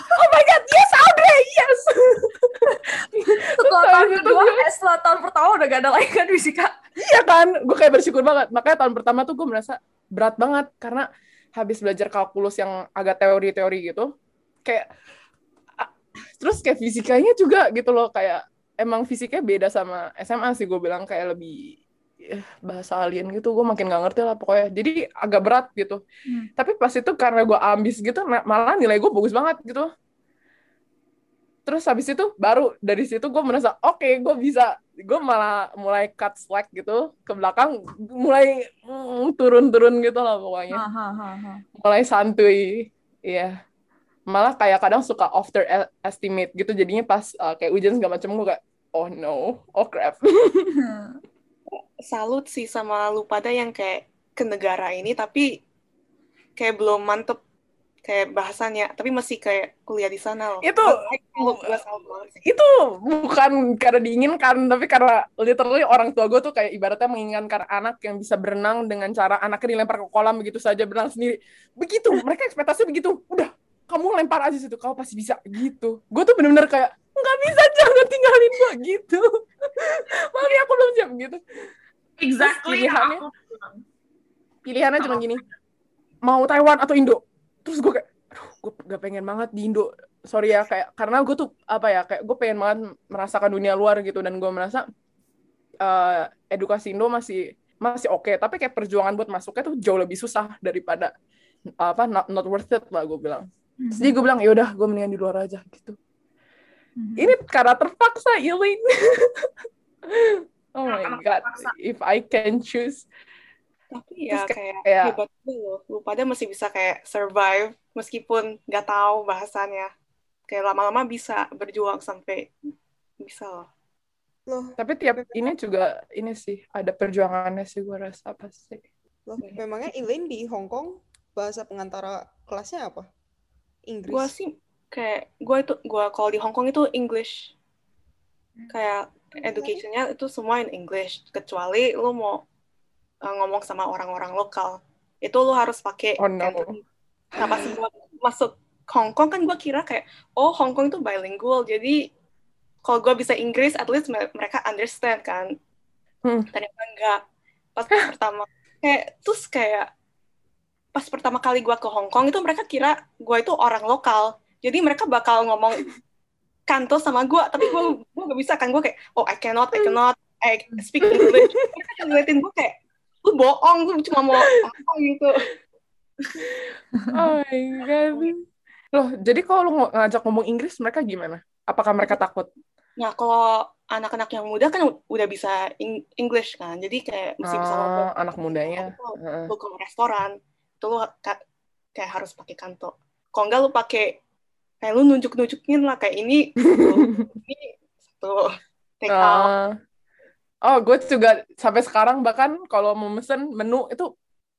Oh my god yes! Audrey yes Setelah tahun kedua, eh, setelah tahun pertama udah gak ada lagi kan fisika. iya kan? Gue kayak bersyukur banget. Makanya tahun pertama tuh gue merasa berat banget karena habis belajar kalkulus yang agak teori-teori gitu kayak terus kayak fisikanya juga gitu loh. Kayak emang fisiknya beda sama SMA sih gue bilang. Kayak lebih bahasa alien gitu gue makin nggak ngerti lah pokoknya. Jadi agak berat gitu. Hmm. tapi pas itu karena gue ambis gitu malah nilai gue bagus banget gitu. Terus habis itu baru dari situ gue merasa oke gue bisa gue malah mulai cut slack gitu. Ke belakang mulai mm, turun-turun gitu lah pokoknya. Hahaha. mulai santuy iya. Malah kayak kadang suka after estimate gitu. Jadinya pas uh, kayak ujian segala macam gue kayak oh no oh crap salut sih sama lu pada yang kayak ke negara ini tapi kayak belum mantep kayak bahasanya tapi masih kayak kuliah di sana loh. Itu- itu bukan karena diinginkan tapi karena literally orang tua gue tuh kayak ibaratnya menginginkan anak yang bisa berenang dengan cara anaknya dilempar ke kolam begitu saja berenang sendiri. Begitu mereka ekspektasi begitu. Udah kamu lempar aja situ kamu pasti bisa gitu. Gue tuh bener-bener kayak nggak bisa jangan tinggalin gue gitu. Makanya aku belum siap gitu. Exactly. pilihannya- aku- pilihannya cuma gini. mau Taiwan atau Indo? Terus gue kayak aduh gue gak pengen banget di Indo. Sorry ya kayak karena gue tuh apa ya kayak gue pengen banget merasakan dunia luar gitu. Dan gue merasa eh, edukasi Indo masih masih oke. Tapi kayak perjuangan buat masuknya tuh jauh lebih susah daripada apa not, not worth it lah gue bilang. Hmm. jadi gue bilang ya udah gue mendingan di luar aja gitu ini karena terpaksa Ilin oh my god terpaksa? if I can choose tapi ya Terus kayak, kayak- hebat juga loh lu pada masih bisa kayak survive meskipun nggak tahu bahasanya kayak lama-lama bisa berjuang sampai bisa loh Loh, Tapi tiap ini juga ini sih ada perjuangannya sih gue rasa pasti. loh, memangnya Elaine di Hong Kong bahasa pengantara kelasnya apa? Inggris. gue sih kayak gue itu gue kalau di Hong Kong itu English. Kayak educationnya itu semua in English kecuali lu mau uh, ngomong sama orang-orang lokal. Itu lu harus pakai Oh no. Nah pas gue masuk Hong Kong kan gue kira kayak oh Hong Kong itu bilingual jadi kalau gue bisa Inggris at least me- mereka understand kan. Hmm. ternyata enggak. Pas pertama kayak terus kayak pas pertama kali gue ke Hong Kong itu mereka kira gue itu orang lokal jadi mereka bakal ngomong kanto sama gue tapi gue gue gak bisa kan gue kayak oh I cannot I cannot I speak English mereka ngeliatin gue kayak lu bohong lu cuma mau apa gitu Oh my god. Loh, jadi kalau lu ng- ngajak ngomong Inggris, mereka gimana? Apakah mereka takut? Nah, kalau anak-anak yang muda kan udah bisa Eng- English kan, jadi kayak mesti bisa ngomong. Oh, anak mudanya. Lu ke restoran, itu lu ka- kayak harus pakai kanto. Kalau enggak lu pakai, kayak lu nunjuk-nunjukin lah, kayak ini, satu, ini, satu, take out. Ah. Oh, gue juga sampai sekarang bahkan kalau mau mesen menu itu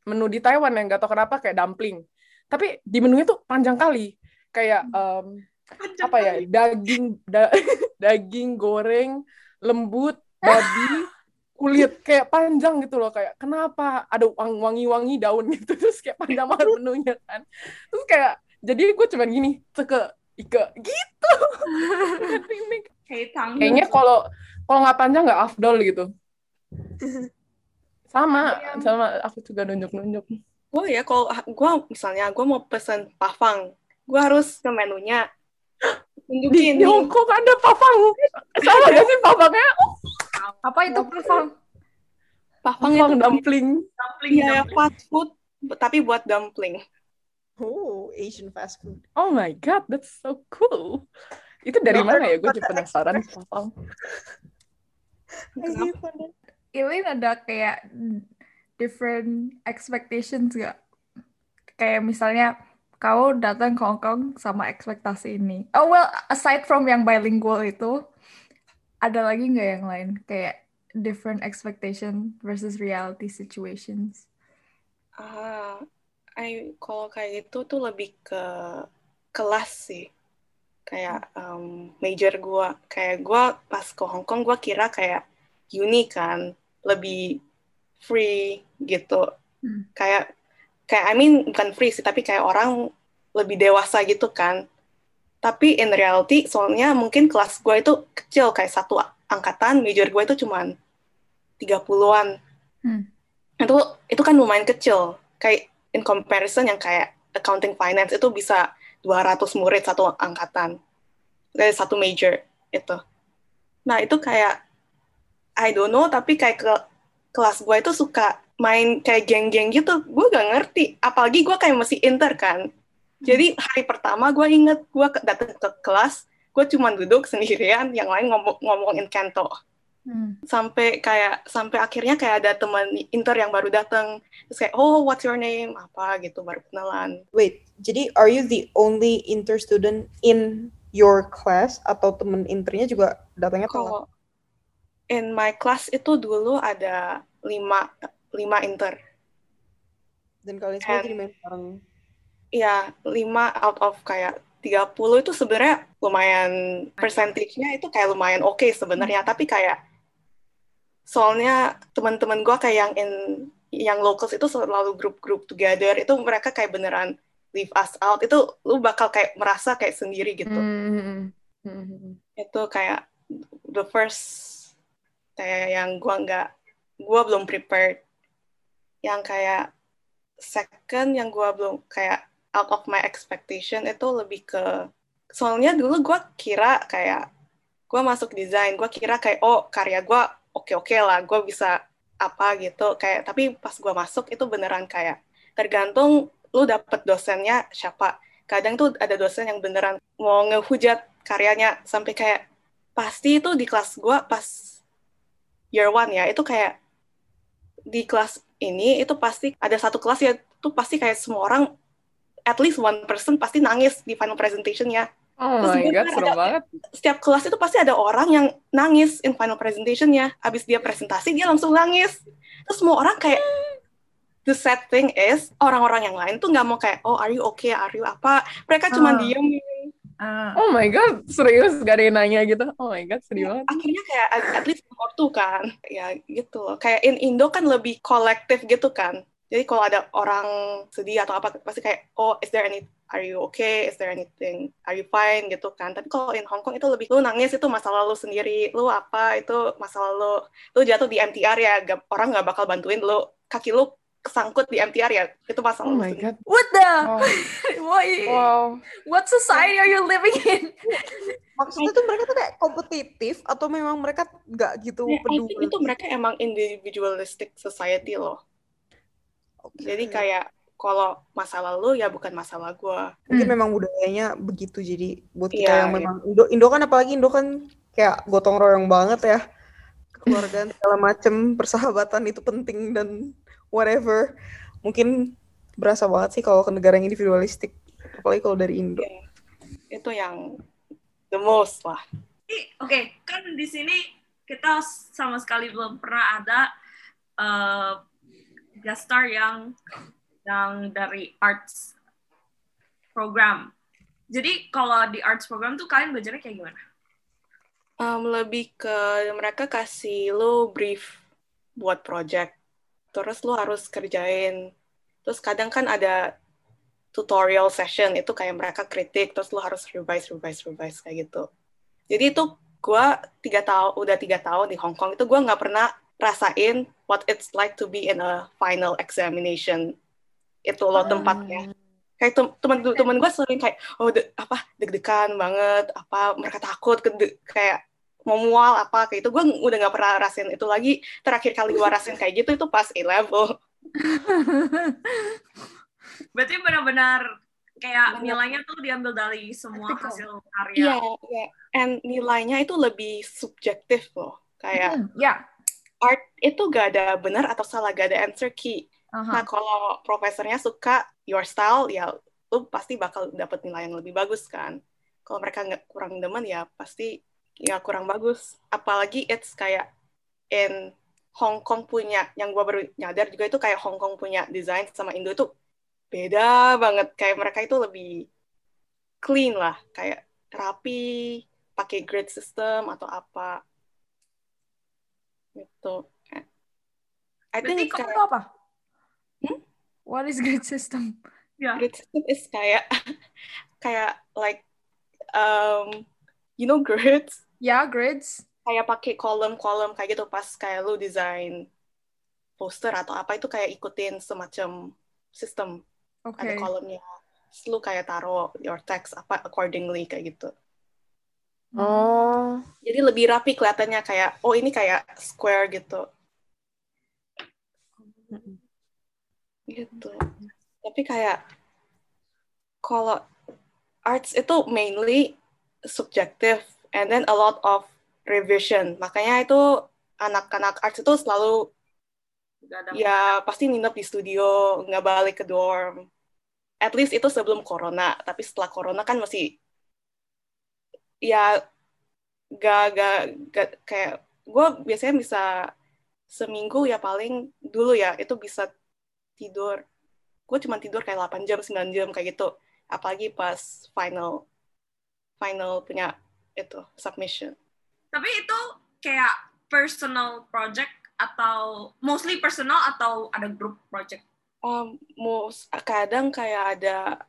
menu di Taiwan yang gak tau kenapa kayak dumpling. Tapi di menunya tuh panjang kali. Kayak em, apa ya daging da- daging goreng lembut babi kulit kayak panjang gitu loh kayak kenapa ada wang- wangi-wangi daun gitu terus kayak panjang banget menunya kan terus kayak jadi gue cuman gini ceke ike gitu. Kayaknya kalau kalau nggak panjang nggak afdol gitu. Sama sama aku juga nunjuk-nunjuk. Gue ya, kalau gue misalnya gue mau pesen pafang, gue harus ke menunya. di, Tunjukin di nih, Hong Kong ada papang sama gak sih papangnya Apa itu pafang? pafang papang itu dumpling. Dumpling, ya dumpling. fast food, tapi buat dumpling. Oh, Asian fast food. Oh my god, that's so cool. Itu dari No, mana ya? Gue jadi penasaran. Ilin ada kayak different expectations gak? Kayak misalnya kau datang ke Hong Kong sama ekspektasi ini. Oh well, aside from yang bilingual itu, ada lagi nggak yang lain? Kayak different expectation versus reality situations. Ah, I, kalau kayak gitu tuh lebih ke kelas sih. Kayak um, major gua. Kayak gua pas ke Hong Kong gua kira kayak uni kan lebih free gitu. Hmm. Kayak kayak I mean bukan free sih, tapi kayak orang lebih dewasa gitu kan. Tapi in reality soalnya mungkin kelas gua itu kecil kayak satu angkatan, major gua itu cuman 30-an. Hmm. Itu itu kan lumayan kecil. Kayak in comparison yang kayak accounting finance itu bisa 200 murid satu angkatan. Dari satu major itu. Nah, itu kayak I don't know tapi kayak ke kelas gue itu suka main kayak geng-geng gitu. Gue gak ngerti. Apalagi gue kayak masih inter kan. Jadi hari pertama gue inget gue datang ke kelas, gue cuma duduk sendirian, yang lain ngomong ngomongin kanto Hmm. sampai kayak sampai akhirnya kayak ada teman inter yang baru datang terus kayak oh what's your name? Apa gitu baru kenalan. Wait, jadi are you the only inter student in your class? Atau temen internya juga datangnya telat? kalau in my class itu dulu ada lima lima inter. Dan kalian semua And- jadi main bareng. ya lima out of kayak 30 itu sebenarnya lumayan percentage-nya itu kayak lumayan oke sebenarnya. Tapi kayak soalnya teman-teman gua kayak yang in yang locals itu selalu grup-grup together itu mereka kayak beneran leave us out itu lu bakal kayak merasa kayak sendiri gitu Hmm. Hmm. itu kayak the first kayak yang gua nggak gua belum prepared yang kayak second yang gua belum kayak out of my expectation itu lebih ke soalnya dulu gua kira kayak gua masuk desain gua kira kayak oh karya gua oke oke lah gua bisa apa gitu. Kayak tapi pas gua masuk itu beneran kayak tergantung lu dapet dosennya siapa. Kadang tuh ada dosen yang beneran mau ngehujat karyanya sampai kayak pasti itu di kelas gua pas year one ya itu kayak di kelas ini itu pasti ada satu kelas ya itu pasti kayak semua orang at least one person pasti nangis di final presentation-nya Oh Terus my god, serem ada- banget. setiap kelas itu pasti ada orang yang nangis in final presentation-nya abis dia presentasi dia langsung nangis terus semua orang kayak the sad thing is orang-orang yang lain tuh nggak mau kayak oh are you okay are you apa mereka cuma Ah. diem Ah. Oh my god, serius gak ada yang nanya gitu. Oh my god, sedih banget. akhirnya kayak at, at least one or two kan ya gitu kayak in Indo kan lebih kolektif gitu kan Jadi kalau ada orang sedih atau apa pasti kayak oh is there any are you okay? Is there anything? Are you fine gitu kan? Tapi kalau in Hong Kong itu lebih lu nangis itu masalah lu sendiri, lu apa itu masalah lu. Lu jatuh di MTR ya, gak- orang nggak bakal bantuin lu. Kaki lu kesangkut di MTR ya, itu masalah Oh my god. What the? Wow. what, wow. what society are you living in? Maksudnya tuh mereka tuh kayak kompetitif atau memang mereka nggak gitu Ya, I think peduli? itu mereka emang individualistic society loh. Oke. Jadi kayak kalau masalah lu ya bukan masalah gua. mungkin Hmm. memang budayanya begitu jadi buat kita Iya, yang iya. memang Indo Indo kan apalagi Indo kan kayak gotong royong banget ya kekeluargaan segala macem persahabatan itu penting dan whatever mungkin berasa banget sih kalau ke negara yang individualistik apalagi kalau dari Indo Iya. Itu yang the most lah. Oke, kan di sini kita sama sekali belum pernah ada eh guest star yang yang dari arts program. Jadi kalau di arts program tuh kalian belajarnya kayak gimana? Um, lebih ke mereka kasih lu brief buat project, terus lu harus kerjain. Terus kadang kan ada tutorial session itu kayak mereka kritik, terus lu harus revise, revise, revise kayak gitu. Jadi itu gua tiga tahun, udah tiga tahun di Hong Kong itu gua nggak pernah rasain what it's like to be in a final examination. Itu loh tempatnya. Kayak tem- teman-teman gue sering kayak oh de- apa deg-degan banget apa mereka takut kayak mau mual apa kayak itu gue udah nggak pernah rasain itu lagi. Terakhir kali gue rasain kayak gitu itu pas A level Berarti benar-benar kayak nilainya tuh diambil dari semua hasil karya. iya iya. And nilainya itu lebih subjektif loh. Kayak Hmm, ya. Art itu gak ada benar atau salah gak ada answer key. Aha. nah kalau profesornya suka your style ya lu pasti bakal dapat nilai yang lebih bagus kan. Kalau mereka nggak kurang demen ya pasti ya kurang bagus. Apalagi it's kayak in Hong Kong punya yang gua baru nyadar juga itu kayak Hong Kong punya desain sama Indo itu beda banget. Kayak mereka itu lebih clean lah kayak rapi pakai grade system atau apa gitu I Berarti think Kamu kayak tahu apa? Hmm? What is grade system? Ya. grade system is kayak kayak like um you know grades Ya, grades. kayak pakai kolom-kolom kayak gitu pas kayak lu desain poster atau apa itu kayak ikutin semacam sistem Oke. ada kolomnya Terus lu kayak taruh your text apa accordingly kayak gitu Oh. jadi lebih rapi kelihatannya kayak oh ini kayak square gitu. Gitu. Tapi kayak kalau arts itu mainly subjektif and then a lot of revision. Makanya itu anak-anak arts itu selalu ya pasti nginep di studio nggak balik ke dorm. At least itu sebelum corona. Tapi setelah corona kan masih ya gak gak, gak kayak gue biasanya bisa seminggu ya paling dulu ya itu bisa tidur. Gue cuma tidur kayak 8 jam 9 jam kayak gitu. Apalagi pas final final punya itu submission. Tapi itu kayak personal project atau mostly personal atau ada group project? Um, most, kadang kayak ada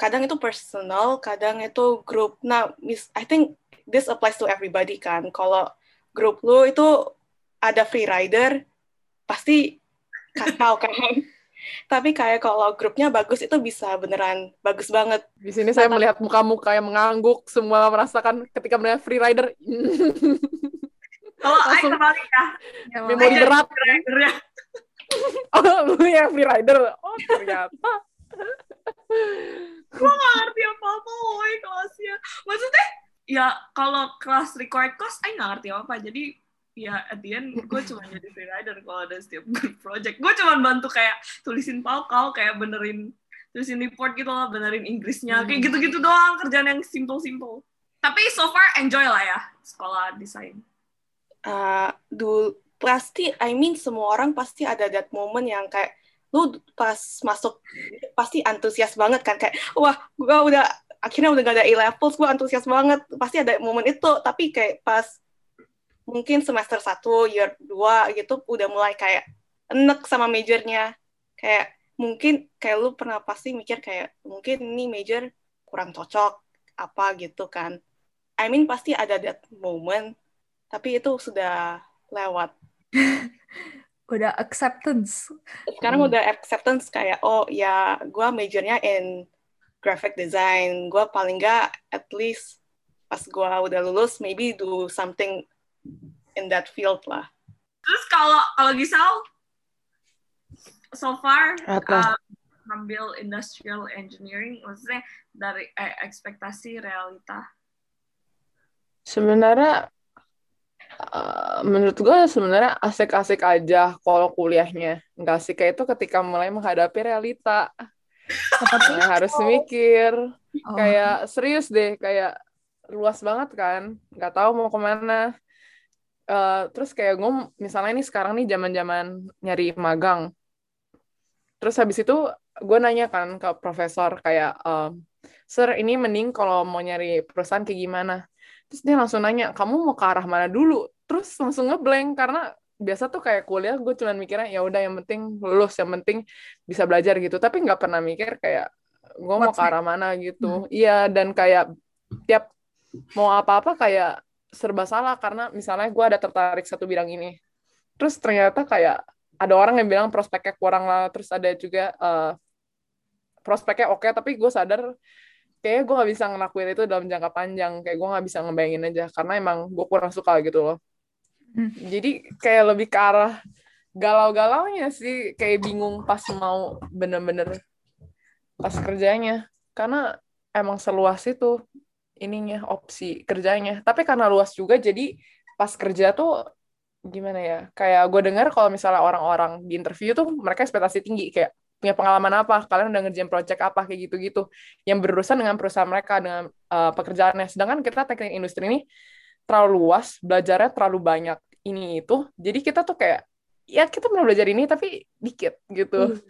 kadang itu personal, kadang itu grup. Nah, mis, I think this applies to everybody kan. Kalau grup lu itu ada free rider, pasti kacau kan. Tapi kayak kalau grupnya bagus itu bisa beneran bagus banget. Di sini saya melihat muka-muka yang mengangguk, semua merasakan ketika melihat free rider. Kalau I Langsung kembali ya, Ya, memori berat. ridernya. Oh, lu yang free rider. Oh, ternyata. Gue gak ngerti apa-apa woy kelasnya. Maksudnya, ya kalau kelas required course, I gak ngerti apa-apa. Jadi, ya at the end, gue cuma jadi free rider kalau ada setiap project. Gue cuma bantu kayak tulisin paukau, kayak benerin tulisin report gitu lah, benerin Inggrisnya. Kayak gitu-gitu doang, kerjaan yang simple-simple. Tapi so far enjoy lah ya sekolah desain. Uh, dulu pasti, I mean semua orang pasti ada that moment yang kayak lu pas masuk pasti antusias banget kan kayak wah gua udah akhirnya udah gak ada A levels gue antusias banget. Pasti ada momen itu tapi kayak pas mungkin semester 1 year 2 gitu udah mulai kayak enek sama majornya. Kayak mungkin kayak lu pernah pasti mikir kayak mungkin ini major kurang cocok apa gitu kan. I mean pasti ada that moment tapi itu sudah lewat Udah acceptance. sekarang Hmm. udah acceptance kayak oh ya gue majornya in graphic design gue paling nggak at least pas gue udah lulus maybe do something in that field lah Terus kalau kalau Gisel so far Apa? uh, ngambil industrial engineering maksudnya dari eh, ekspektasi realita. Sebenarnya eh, menurut gue sebenarnya asik-asik aja kalau kuliahnya. Nggak asik kayak itu ketika mulai menghadapi realita. Mulai harus mikir. Oh. Kayak serius deh, kayak luas banget kan. Nggak tahu mau ke mana. Eh, terus kayak gue misalnya ini sekarang nih zaman-zaman nyari magang. Terus habis itu gue nanya kan ke profesor kayak, em, Sir, ini mending kalau mau nyari perusahaan kayak gimana? Terus dia langsung nanya, kamu mau ke arah mana dulu? Terus langsung ngeblank karena biasa tuh kayak kuliah gue cuman mikirnya ya udah yang penting lulus, yang penting bisa belajar gitu. Tapi nggak pernah mikir kayak gue mau ke arah mana gitu. Iya dan kayak tiap mau apa-apa kayak serba salah karena misalnya gue ada tertarik satu bidang ini. Terus ternyata kayak ada orang yang bilang prospeknya kurang lah. Terus ada juga eh, prospeknya oke tapi gue sadar kayaknya gue gak bisa ngelakuin itu dalam jangka panjang. Kayak gue gak bisa ngebayangin aja karena emang gue kurang suka gitu loh. Hmm. jadi kayak lebih ke arah galau-galaunya sih. Kayak bingung pas mau bener-bener pas kerjanya. Karena emang seluas itu ininya opsi kerjanya. Tapi karena luas juga jadi pas kerja tuh gimana ya? Kayak gue dengar kalau misalnya orang-orang di interview tuh mereka ekspektasi tinggi. Kayak punya pengalaman apa kalian udah ngerjain project apa kayak gitu-gitu. Yang berurusan dengan perusahaan mereka dengan uh, pekerjaannya. Sedangkan kita teknik industri ini terlalu luas belajarnya terlalu banyak ini itu. Jadi kita tuh kayak ya kita pernah belajar ini tapi dikit gitu.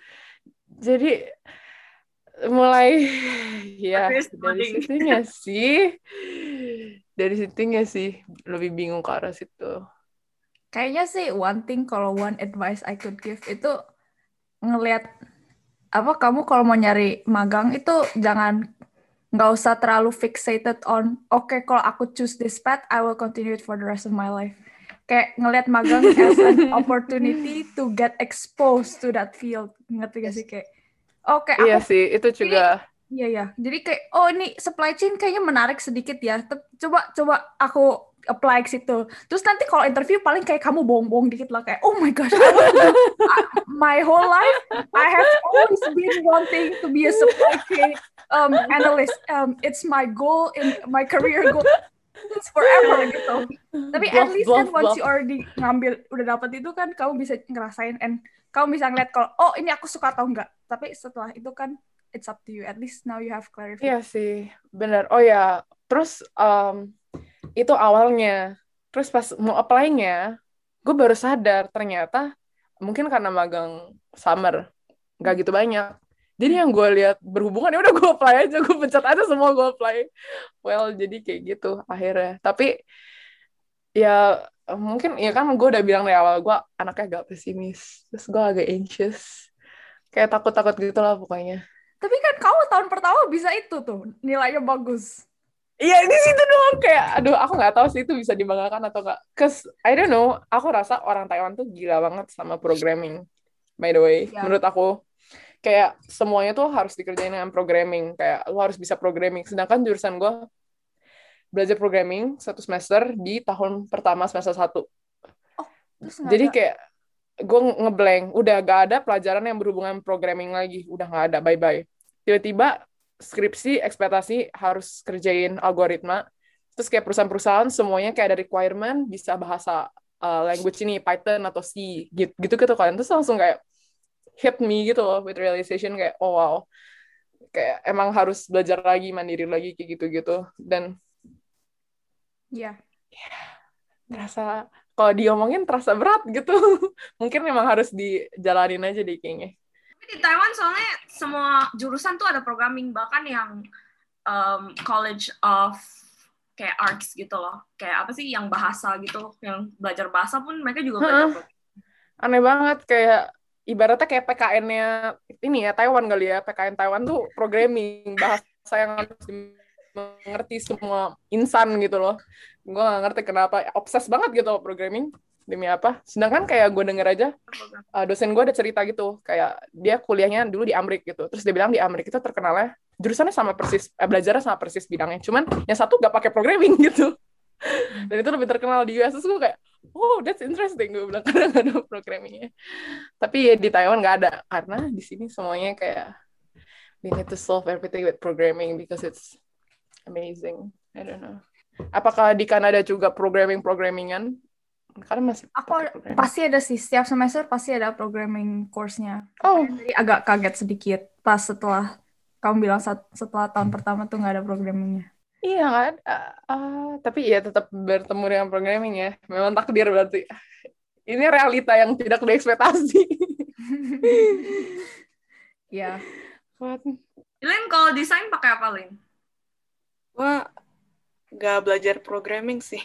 Jadi mulai ya dari situnya sih. Dari situnya sih lebih bingung ke arah situ. Kayaknya sih one thing kalau one advice I could give itu ngelihat apa kamu kalau mau nyari magang itu jangan nggak usah terlalu fixated on oke kalau aku choose this path I will continue it for the rest of my life. Kayak ngelihat magang as an opportunity to get exposed to that field. Ngerti gak sih kayak oke aku iya sih itu juga Iya ya. Jadi kayak oh ini supply chain kayaknya menarik sedikit ya. Coba coba aku apply ke situ. Terus nanti kalau interview paling kayak kamu bohong-bohong dikit lah kayak oh my gosh, my whole life I have always been wanting to be a supply chain um, analyst. Um, it's my goal in my career goal. It's forever gitu. Tapi at Bluff, least kan bluff, once bluff. you already ngambil udah dapet itu kan kamu bisa ngerasain and kamu bisa ngeliat kalau oh ini aku suka atau enggak. Tapi setelah itu kan it's up to you. At least now you have clarification. Iya sih, bener. Oh ya, terus em, itu awalnya. Terus pas mau apply-nya, gue baru sadar ternyata mungkin karena magang summer nggak gitu banyak. Jadi yang gue lihat berhubungan ya udah gue apply aja, gue pencet aja semua gue apply. Well, jadi kayak gitu akhirnya. Tapi ya mungkin ya kan gue udah bilang dari awal gue anaknya agak pesimis, terus gue agak anxious, kayak takut-takut gitu lah pokoknya. Tapi kan kamu tahun pertama bisa itu tuh nilainya bagus. Iya di situ doang kayak aduh aku nggak tahu sih itu bisa dibanggakan atau enggak. Cause I don't know, aku rasa orang Taiwan tuh gila banget sama programming. By the way, Ya. menurut aku kayak semuanya tuh harus dikerjain dengan programming. Kayak lu harus bisa programming. Sedangkan jurusan gue belajar programming satu semester di tahun pertama semester satu. Terus nggak Jadi ada- kayak gue ngeblank, udah gak ada pelajaran yang berhubungan programming lagi, udah gak ada, bye-bye. Tiba-tiba skripsi, ekspektasi harus kerjain algoritma, terus kayak perusahaan-perusahaan semuanya kayak ada requirement bisa bahasa uh, language ini, Python atau C, gitu gitu gitu kan. Terus langsung kayak hit me gitu loh with realization kayak oh wow. Kayak emang harus belajar lagi, mandiri lagi kayak gitu-gitu. Dan Iya. terasa kalau diomongin terasa berat gitu. Mungkin memang harus dijalanin aja deh kayaknya. Di Taiwan soalnya semua jurusan tuh ada programming bahkan yang um, College of kayak arts gitu loh. Kayak apa sih yang bahasa gitu, yang belajar bahasa pun mereka juga belajar programming. Aneh banget kayak ibaratnya kayak PKN-nya ini ya Taiwan kali ya PKN Taiwan tuh programming bahasa yang harus mengerti semua insan gitu loh gue gak ngerti kenapa obses banget gitu programming demi apa? Sedangkan kayak gue denger aja uh, dosen gue ada cerita gitu. Kayak dia kuliahnya dulu di Amrik gitu. Terus dia bilang di Amrik itu terkenalnya jurusannya sama persis eh, belajarnya sama persis bidangnya. Cuman yang satu gak pakai programming gitu. Dan itu lebih terkenal di US gue kayak oh that's interesting. Gue bilang karena gak ada programmingnya. Tapi ya di Taiwan gak ada. Karena di sini semuanya kayak we need to solve everything with programming because it's amazing. I don't know. Apakah di Kanada juga programming programmingan karena masih Aku programming. pasti ada sih setiap semester pasti ada programming course-nya. oh Jadi agak kaget sedikit pas setelah kamu bilang setelah tahun pertama tuh nggak ada programmingnya. Iya kan, Ah, ah, tapi ya tetap bertemu dengan programming ya. Memang takdir berarti. Ini realita yang tidak diekspektasi. Ya. What? Lin kalau desain pakai apa Lin? Gue gak belajar programming sih.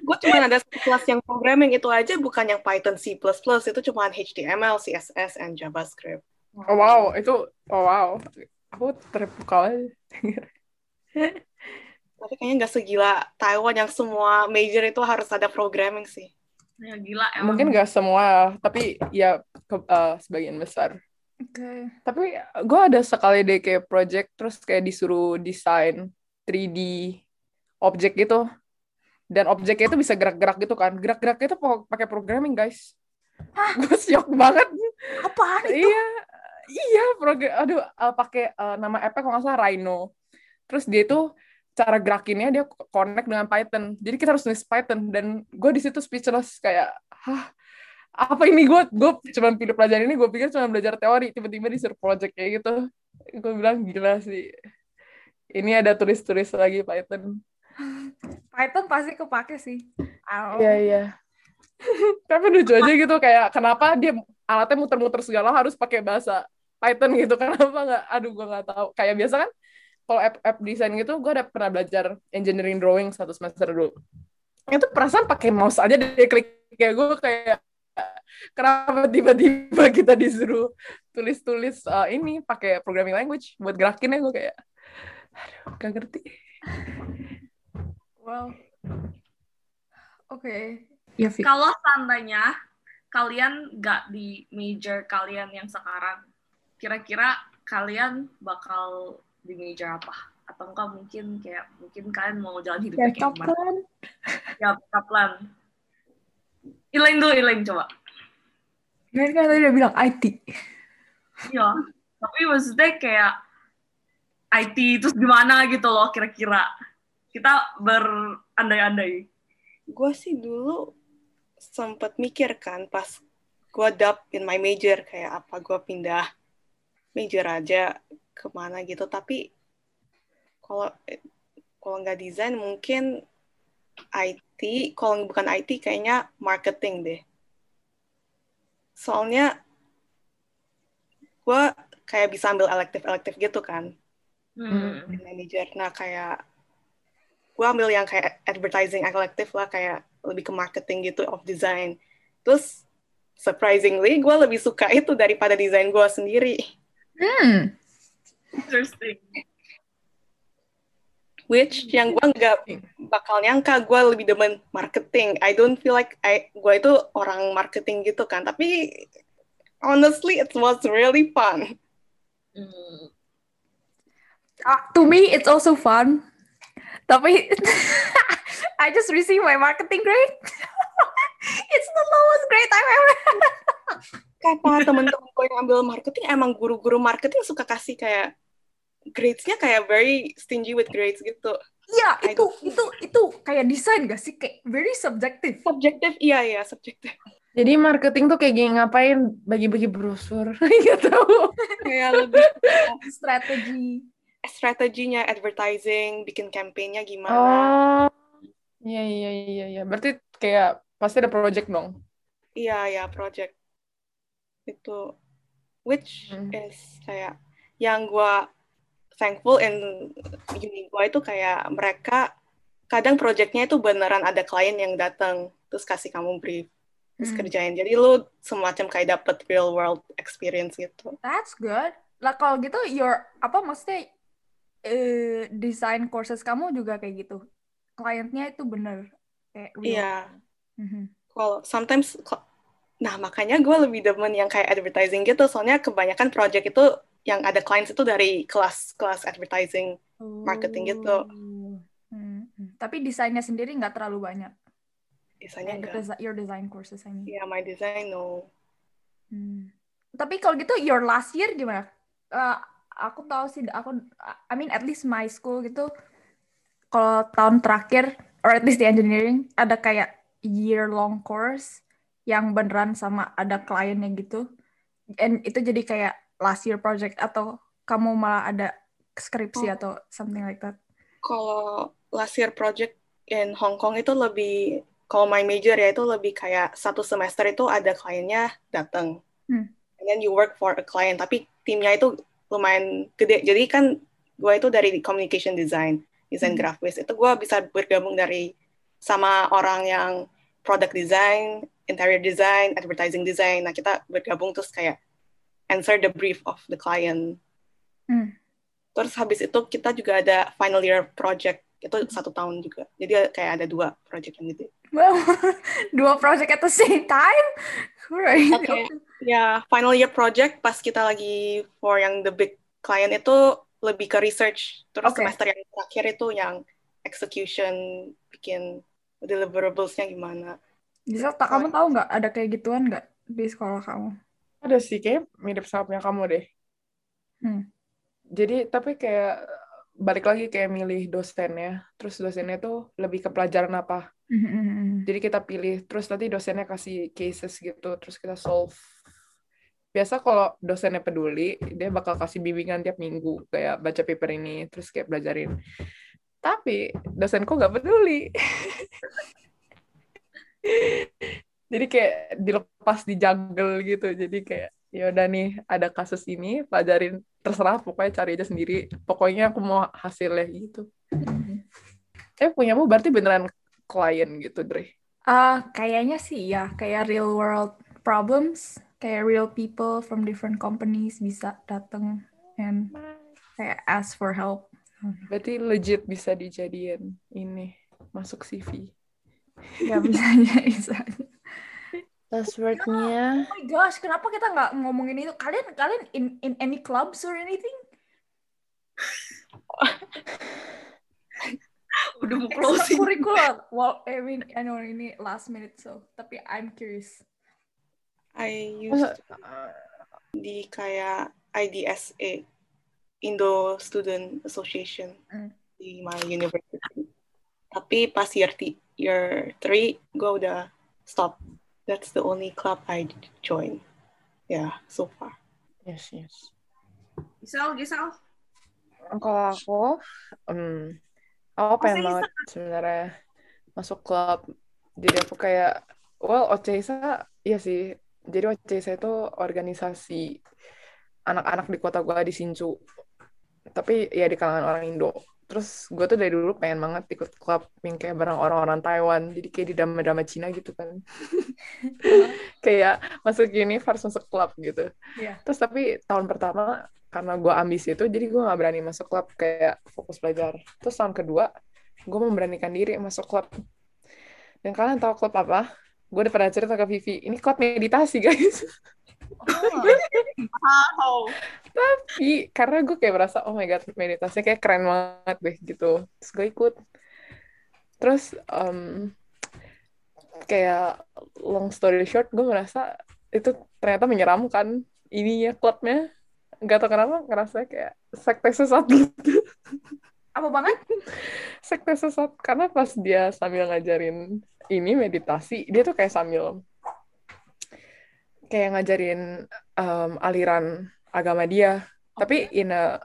Gue cuma ada satu kelas yang programming itu aja, bukan yang Python, C++. Itu cuma HTML, CSS, and JavaScript. Oh, wow, itu oh wow. Aku terpukau aja. Tapi kayaknya nggak segila Taiwan yang semua major itu harus ada programming sih. Ya gila emang. Mungkin gak semua, tapi ya ke- eh, sebagian besar. Oke. Tapi gue ada sekali deh kayak project terus kayak disuruh desain 3D objek gitu. Dan objeknya itu bisa gerak-gerak gitu kan. Gerak-geraknya itu pakai programming, guys. Gue syok banget. Apaan itu? Iya, iya program. Aduh, eh, pakai eh, nama app kalau nggak salah Rhino. Terus dia itu cara gerakinnya dia connect dengan Python. Jadi kita harus nulis Python dan gue di situ speechless kayak, hah, apa ini gue gue cuma pilih pelajaran ini gue pikir cuma belajar teori. Tiba-tiba disuruh project kayak gitu. Gue bilang gila sih. Ini ada tulis-tulis lagi Python. Python pasti kepake sih. Oh. iya iya. Tapi lucu aja gitu kayak kenapa dia alatnya muter-muter segala harus pakai bahasa Python gitu. Kenapa nggak? Aduh gue nggak tahu. Kayak biasa kan kalau app app desain gitu gue udah pernah belajar engineering drawing satu semester dulu. Itu perasaan pakai mouse aja dia klik kayak gue kayak kenapa tiba-tiba kita disuruh tulis-tulis uh, ini pakai programming language buat gerakinnya gue kayak aduh gak ngerti Well. Oke. Ya, Vi. Kalau seandainya kalian nggak di major kalian yang sekarang, kira-kira kalian bakal di major apa? Atau enggak mungkin kayak mungkin kalian mau jalan hidupnya Ya, kayak gimana? Ya, kaplan. Ilain dulu, Ilain coba. Kan kan tadi udah bilang IT. Iya. Tapi maksudnya kayak IT itu gimana gitu loh kira-kira. Kita berandai-andai. Gue sih dulu sempet mikir kan pas gue dap in my major kayak apa gue pindah major aja ke mana gitu tapi kalau kalau nggak desain mungkin IT kalau bukan IT kayaknya marketing deh soalnya gue kayak bisa ambil elektif-elektif gitu kan Hmm. manager. Nah kayak gue ambil yang kayak advertising kolektif lah kayak lebih ke marketing gitu of design. Terus surprisingly gue lebih suka itu daripada desain gue sendiri. Hmm. Interesting. Which yang gue nggak bakal nyangka gue lebih demen marketing. I don't feel like I gue itu orang marketing gitu kan. Tapi honestly it was really fun. Hmm. Uh, to me, it's also fun. Tapi I just received my marketing grade. it's the lowest grade I've ever. Kata temen-temen gue yang ambil marketing emang guru-guru marketing suka kasih kayak grades-nya kayak very stingy with grades gitu. Iya, itu itu itu kayak desain gak sih? Kayak very subjective. Subjektif, iya iya subjektif. Jadi marketing tuh kayak gini ngapain bagi-bagi brosur? Gak tahu. Kayak lebih Strategi. strateginya advertising, bikin campaign-nya gimana. Oh, iya iya iya iya. Berarti kayak pasti ada project dong. Iya ya project itu which Hmm. is kayak yang gua thankful in uni gua itu kayak mereka kadang projectnya itu beneran ada klien yang datang terus kasih kamu brief terus Hmm. kerjain jadi lu semacam kayak dapet real world experience gitu That's good. Lah kalau gitu your apa maksudnya eh design courses kamu juga kayak gitu. Kliennya itu bener kayak real. iya Mhm. kalau sometimes ko- nah makanya gue lebih demen yang kayak advertising gitu soalnya kebanyakan project itu yang ada clients itu dari kelas-kelas advertising Marketing gitu. Hmm. Tapi desainnya sendiri nggak terlalu banyak. Kayak enggak desi- your design courses I mean. ya my design no Hmm. Tapi kalau gitu your last year gimana? Eh, aku tahu sih aku I mean at least my school gitu kalau tahun terakhir or at least di engineering ada kayak year long course yang beneran sama ada kliennya gitu. And itu jadi kayak last year project atau kamu malah ada skripsi Oh. atau something like that. kalau last year project in Hong Kong itu lebih kalau my major ya itu lebih kayak satu semester itu ada kliennya datang Hmm. and then you work for a client tapi timnya itu lumayan gede jadi kan gue itu dari communication design desain Hmm. grafis itu gue bisa bergabung dari sama orang yang product design interior design advertising design nah kita bergabung terus kayak answer the brief of the client Hmm. Terus habis itu kita juga ada final year project itu satu tahun juga. Jadi kayak ada dua project yang gitu. Well, dua project at the same time? Right. Oke. Ya final year project pas kita lagi for yang the big client itu lebih ke research. Terus Oke. semester yang terakhir itu yang execution bikin deliverablesnya gimana. Bisa tak kamu tahu nggak ada kayak gituan nggak di sekolah kamu? Ada sih, kayak mirip sama punya kamu deh. Hmm. Jadi, tapi kayak balik lagi kayak milih dosennya. Terus dosennya tuh lebih ke pelajaran apa. Mhm. Jadi kita pilih, terus nanti dosennya kasih cases gitu, terus kita solve. Biasa kalau dosennya peduli, dia bakal kasih bimbingan tiap minggu, kayak baca paper ini, terus kayak belajarin. Tapi dosenku nggak peduli. Jadi kayak dilepas di jungle gitu. Jadi kayak ya udah nih ada kasus ini, pelajarin terserah pokoknya cari aja sendiri. Pokoknya aku mau hasilnya gitu. Eh punyamu berarti beneran klien gitu, Dre. Ah, kayaknya sih ya, kayak real world problems, kayak real people from different companies bisa datang and kayak ask for help. Berarti legit bisa dijadiin ini masuk CV. Ya bisa bisa. Passwordnya Oh my gosh, kenapa kita nggak ngomongin itu? Kalian kalian in in any clubs or anything? Udah mau closing. curricular. Well, I mean, I know ini last minute so, tapi I'm curious. I used to di kayak IDSA Indo Student Association Hmm. di my university. Tapi pas year year three gue udah stop. That's the only club I join. Yeah, so far. yes yes. Gisel, Gisel. Kalau aku, um, aku pengen banget sebenarnya masuk klub. Jadi aku kayak, well, OCISA, iya sih. Jadi OCISA itu organisasi anak-anak di kota gua di Sincu. Tapi ya di kalangan orang Indo. Terus gue tuh dari dulu pengen banget ikut klub yang kayak bareng orang-orang Taiwan. Jadi kayak di drama-drama Cina gitu kan. kayak masuk universe, masuk klub gitu. Iya. Terus tapi tahun pertama karena gue ambisi itu, jadi gue nggak berani masuk klub kayak fokus belajar. Terus tahun kedua, gue memberanikan diri masuk klub. Dan kalian tahu klub apa? Gue udah pernah cerita ke Vivi, ini klub meditasi guys. Wow. Tapi karena gue kayak merasa, oh my god, meditasinya kayak keren banget deh gitu. Terus gue ikut. Terus em, kayak long story short, gue merasa itu ternyata menyeramkan ininya klubnya. Gak tau kenapa ngerasa kayak sekte sesat gitu. Apa banget? sekte sesat karena pas dia sambil ngajarin ini meditasi dia tuh kayak sambil kayak ngajarin em, aliran agama dia. Tapi in a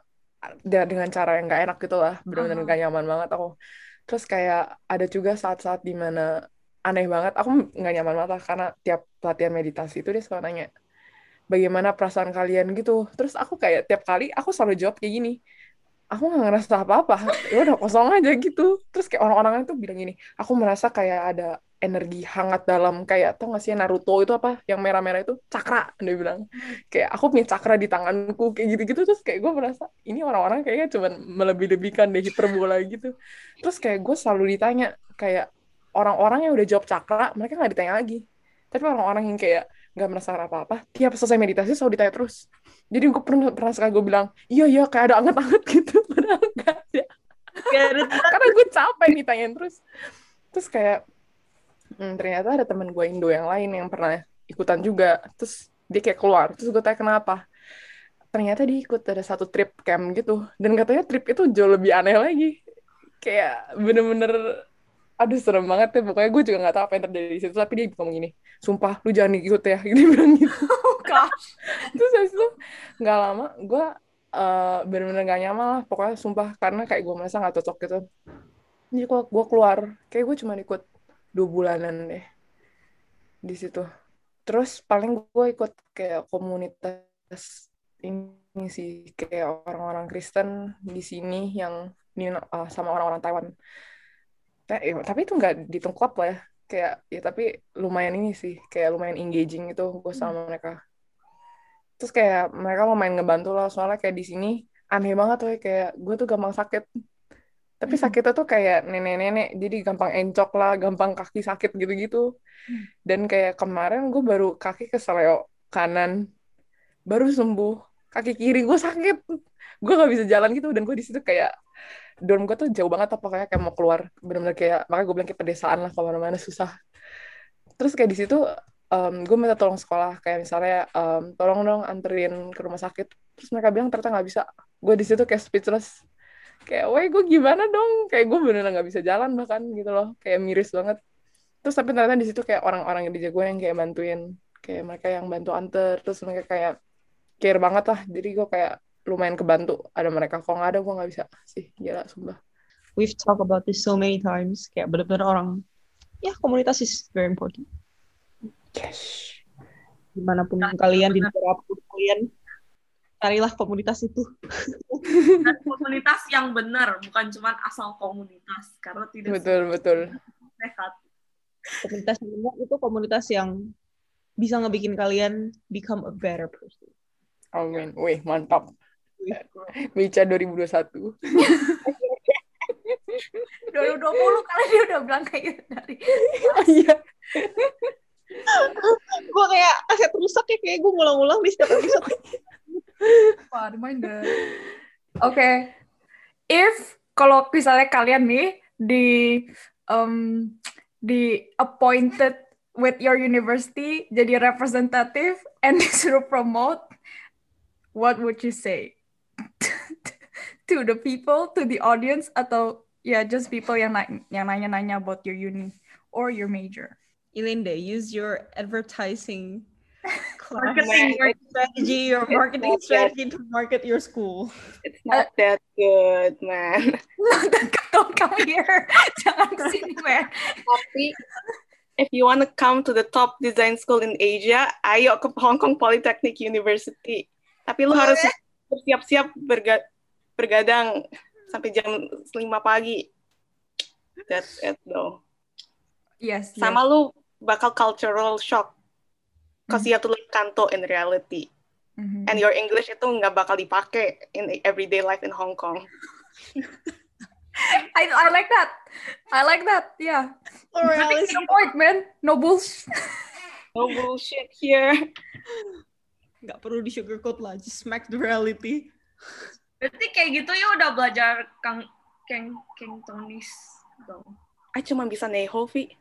dengan cara yang gak enak gitu lah. Benar-benar gak nyaman banget aku. Terus kayak ada juga saat-saat di mana aneh banget. Aku nggak nyaman banget lah karena tiap pelatihan meditasi itu dia selalu nanya bagaimana perasaan kalian? gitu. Terus aku kayak tiap kali aku selalu jawab kayak gini aku nggak ngerasa apa-apa. Ya udah kosong aja gitu. Terus kayak orang-orang itu bilang gini aku merasa kayak ada energi hangat dalam kayak tau gak sih Naruto itu apa yang merah-merah itu? Cakra dia bilang. Kayak aku punya cakra di tanganku kayak gitu-gitu. Terus kayak gue merasa ini orang-orang kayaknya cuman melebih-lebihkan deh hiperbola gitu. Terus kayak gue selalu ditanya kayak orang-orang yang udah jawab cakra mereka nggak ditanya lagi. Tapi orang-orang yang kayak nggak merasa apa-apa tiap selesai meditasi selalu ditanya terus. Jadi gue pernah pernah sekali gue bilang iya iya kayak ada anget-anget gitu. Padahal enggak ada. Karena gue capek ditanyain terus. Terus kayak hmm, ternyata ada teman gue Indo yang lain yang pernah ikutan juga. Terus dia kayak keluar. Terus gue tanya kenapa? Ternyata dia ikut ada satu trip camp gitu. Dan katanya trip itu jauh lebih aneh lagi. Kayak bener-bener aduh serem banget ya. Pokoknya gue juga nggak tahu apa yang terjadi di situ tapi dia ngomong gini sumpah lu jangan ikut ya. Dia bilang gitu. Terus habis itu nggak lama gue eh bener-bener gak nyaman lah. Pokoknya sumpah karena kayak gue merasa nggak cocok gitu. Jadi kok gue keluar. Kayak gue cuma ikut dua bulanan deh di situ. Terus paling gue ikut kayak komunitas ini sih kayak orang-orang Kristen di sini yang uh, sama orang-orang Taiwan. Ta- eh, tapi itu nggak dihitung klub lah ya. Kayak ya tapi lumayan ini sih kayak lumayan engaging itu gue sama mereka. Terus kayak mereka lumayan ngebantu lah soalnya kayak di sini aneh banget tuh kayak gue tuh gampang sakit tapi sakitnya tuh kayak nenek-nenek jadi gampang encok lah gampang kaki sakit gitu-gitu. Dan kayak kemarin gue baru kaki keseleo kanan baru sembuh. Kaki kiri gue sakit. Gue nggak bisa jalan gitu dan gue di situ kayak dorm gue tuh jauh banget apa kayak kayak mau keluar. Bener-bener kayak makanya gue bilang kayak pedesaan lah ke mana-mana susah. Terus kayak di situ em, gue minta tolong sekolah. Kayak misalnya em, tolong dong anterin ke rumah sakit. Terus mereka bilang ternyata nggak bisa. Gue di situ kayak speechless kayak weh gue gimana dong? Kayak gue beneran nggak bisa jalan bahkan gitu loh. Kayak miris banget. Terus tapi ternyata di situ kayak orang-orang yang dijagoin yang kayak bantuin kayak mereka yang bantu anter terus mereka kayak care banget lah. Jadi gue kayak lumayan kebantu. Ada mereka kalau nggak ada gue nggak bisa. Sih gila sumpah. We've talked about this so many times. Kayak bener-bener orang, ya komunitas is very important. yes. Di mana pun kalian, di apa pun kalian, carilah komunitas itu. Dan komunitas yang benar, bukan cuma asal komunitas. Karena tidak betul betul sehat. Komunitas yang benar itu komunitas yang bisa ngebikin kalian become a better person. amin wih mantap Bica 2021 2020 kali dia udah bilang kayak gitu dari iya gue kayak aset rusak ya, kayak gue ngulang-ulang di setiap episode. Reminder. Oke. If kalau misalnya kalian nih di um, di appointed with your university jadi representative and disuruh promote, what would you say? to the people, to the audience atau ya just people yang na- yang nanya-nanya about your uni or your major. Ilinde, use your advertising Marketing strategy, your marketing strategy to market your school. It's not that good, man. Don't come here. Jangan ke sini, man. Tapi if you want to come to the top design school in Asia, ayo ke Hong Kong Polytechnic University. Tapi lu harus bersiap-siap berga- bergadang sampai jam 5 pagi. That's it though. Yes. Sama lu bakal cultural shock. Because you have to learn Kanto in reality. Mhm. And your English itu nggak bakal dipakai in everyday life in Hong Kong. I I like that. I like that. Yeah. To the point, man. No bullshit. No bullshit here. Nggak perlu di sugarcoat lah, just smack the reality. Berarti kayak gitu ya udah belajar Kang Keng Cantonese dong. I cuma bisa neho, Vi.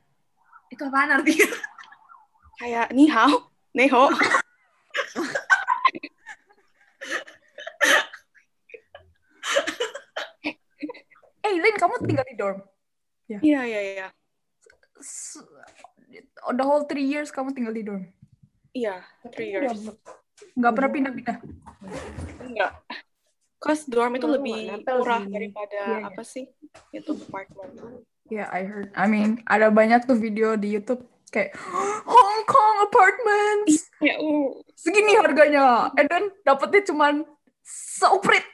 Itu apaan artinya? Kayak ni hao, neho. Eh, Lin, kamu tinggal di dorm. Iya, iya, iya. S- The whole three years kamu tinggal di dorm. Iya, three years. Nggak pernah pindah-pindah. Enggak. Cause dorm itu Lu lebih murah sih. daripada Iya, iya. apa sih? Itu apartment. Yeah, I heard. I mean, ada banyak tuh video di YouTube kayak Hong Kong apartments. Ya, uh, Segini harganya. And then dapetnya cuman seuprit.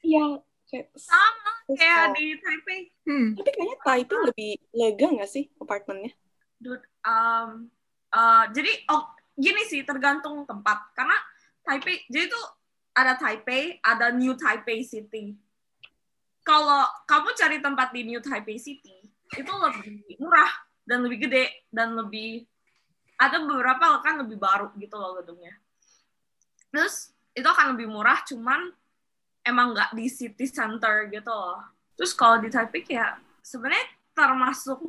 iya. Kayak, Sama kayak di Taipei. Hmm. Tapi kayaknya Taipei lebih lega nggak sih apartemennya? dude, um, uh, jadi oh gini sih tergantung tempat karena Taipei jadi tuh ada Taipei ada New Taipei City kalau kamu cari tempat di New Taipei City itu lebih murah dan lebih gede dan lebih ada beberapa kan lebih baru gitu loh gedungnya. Terus itu akan lebih murah cuman emang nggak di city center gitu loh. Terus kalau di Taipei ya sebenarnya termasuk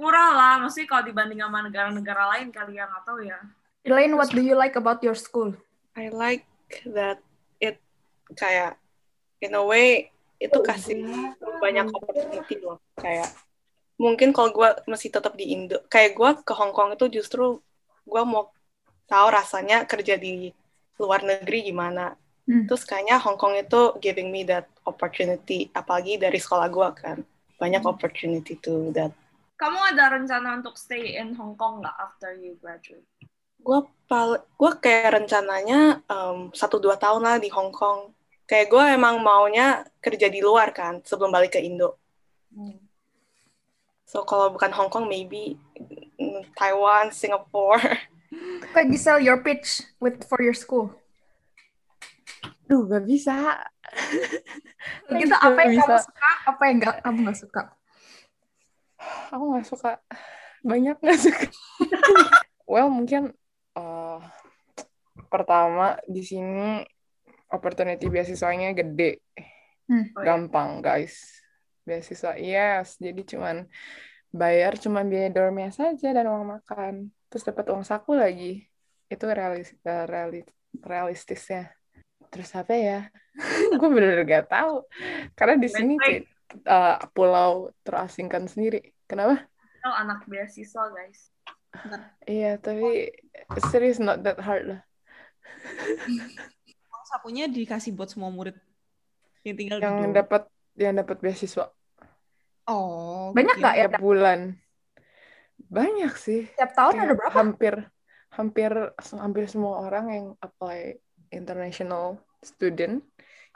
murah lah. Maksudnya kalau dibanding sama negara-negara lain kalian atau ya. Elaine, what do you like about your school? I like that it kayak in a way itu kasih banyak opportunity loh. Kayak mungkin kalau gue masih tetap di Indo kayak gue ke Hong Kong itu justru gue mau tahu rasanya kerja di luar negeri gimana. Hmm. terus kayaknya Hong Kong itu giving me that opportunity apalagi dari sekolah gue kan. Banyak opportunity to that. Kamu ada rencana untuk stay in Hong Kong nggak after you graduate? Gue pal gue kayak rencananya em, satu dua tahun lah di Hong Kong. Kayak gue emang maunya kerja di luar kan sebelum balik ke Indo so kalau bukan Hong Kong maybe mm, Taiwan Singapore Okay, Giselle, your pitch with for your school. Duh, gak bisa. Gitu apa yang Bisa. kamu suka, apa yang nggak kamu nggak suka? Aku gak suka. Banyak gak suka. well, mungkin uh, pertama di sini opportunity beasiswanya gede. Hmm. Gampang, guys. Beasiswa, yes. Jadi cuman bayar cuman biaya dormnya saja dan uang makan. Terus dapat uang saku lagi. Itu realis, eh, reali- realistisnya. Terus apa ya? Gue bener-bener gak tahu. Karena di sini kayak uh, pulau terasingkan sendiri. Kenapa? Oh, anak beasiswa guys Iya, tapi serius not that hard lah. Uang sakunya dikasih buat semua murid yang tinggal di Yang dapat yang dapat beasiswa Oh, Banyak nggak ya? tiap bulan. Banyak sih. Tiap tahun Kayak ada berapa? Hampir hampir hampir semua orang yang apply international student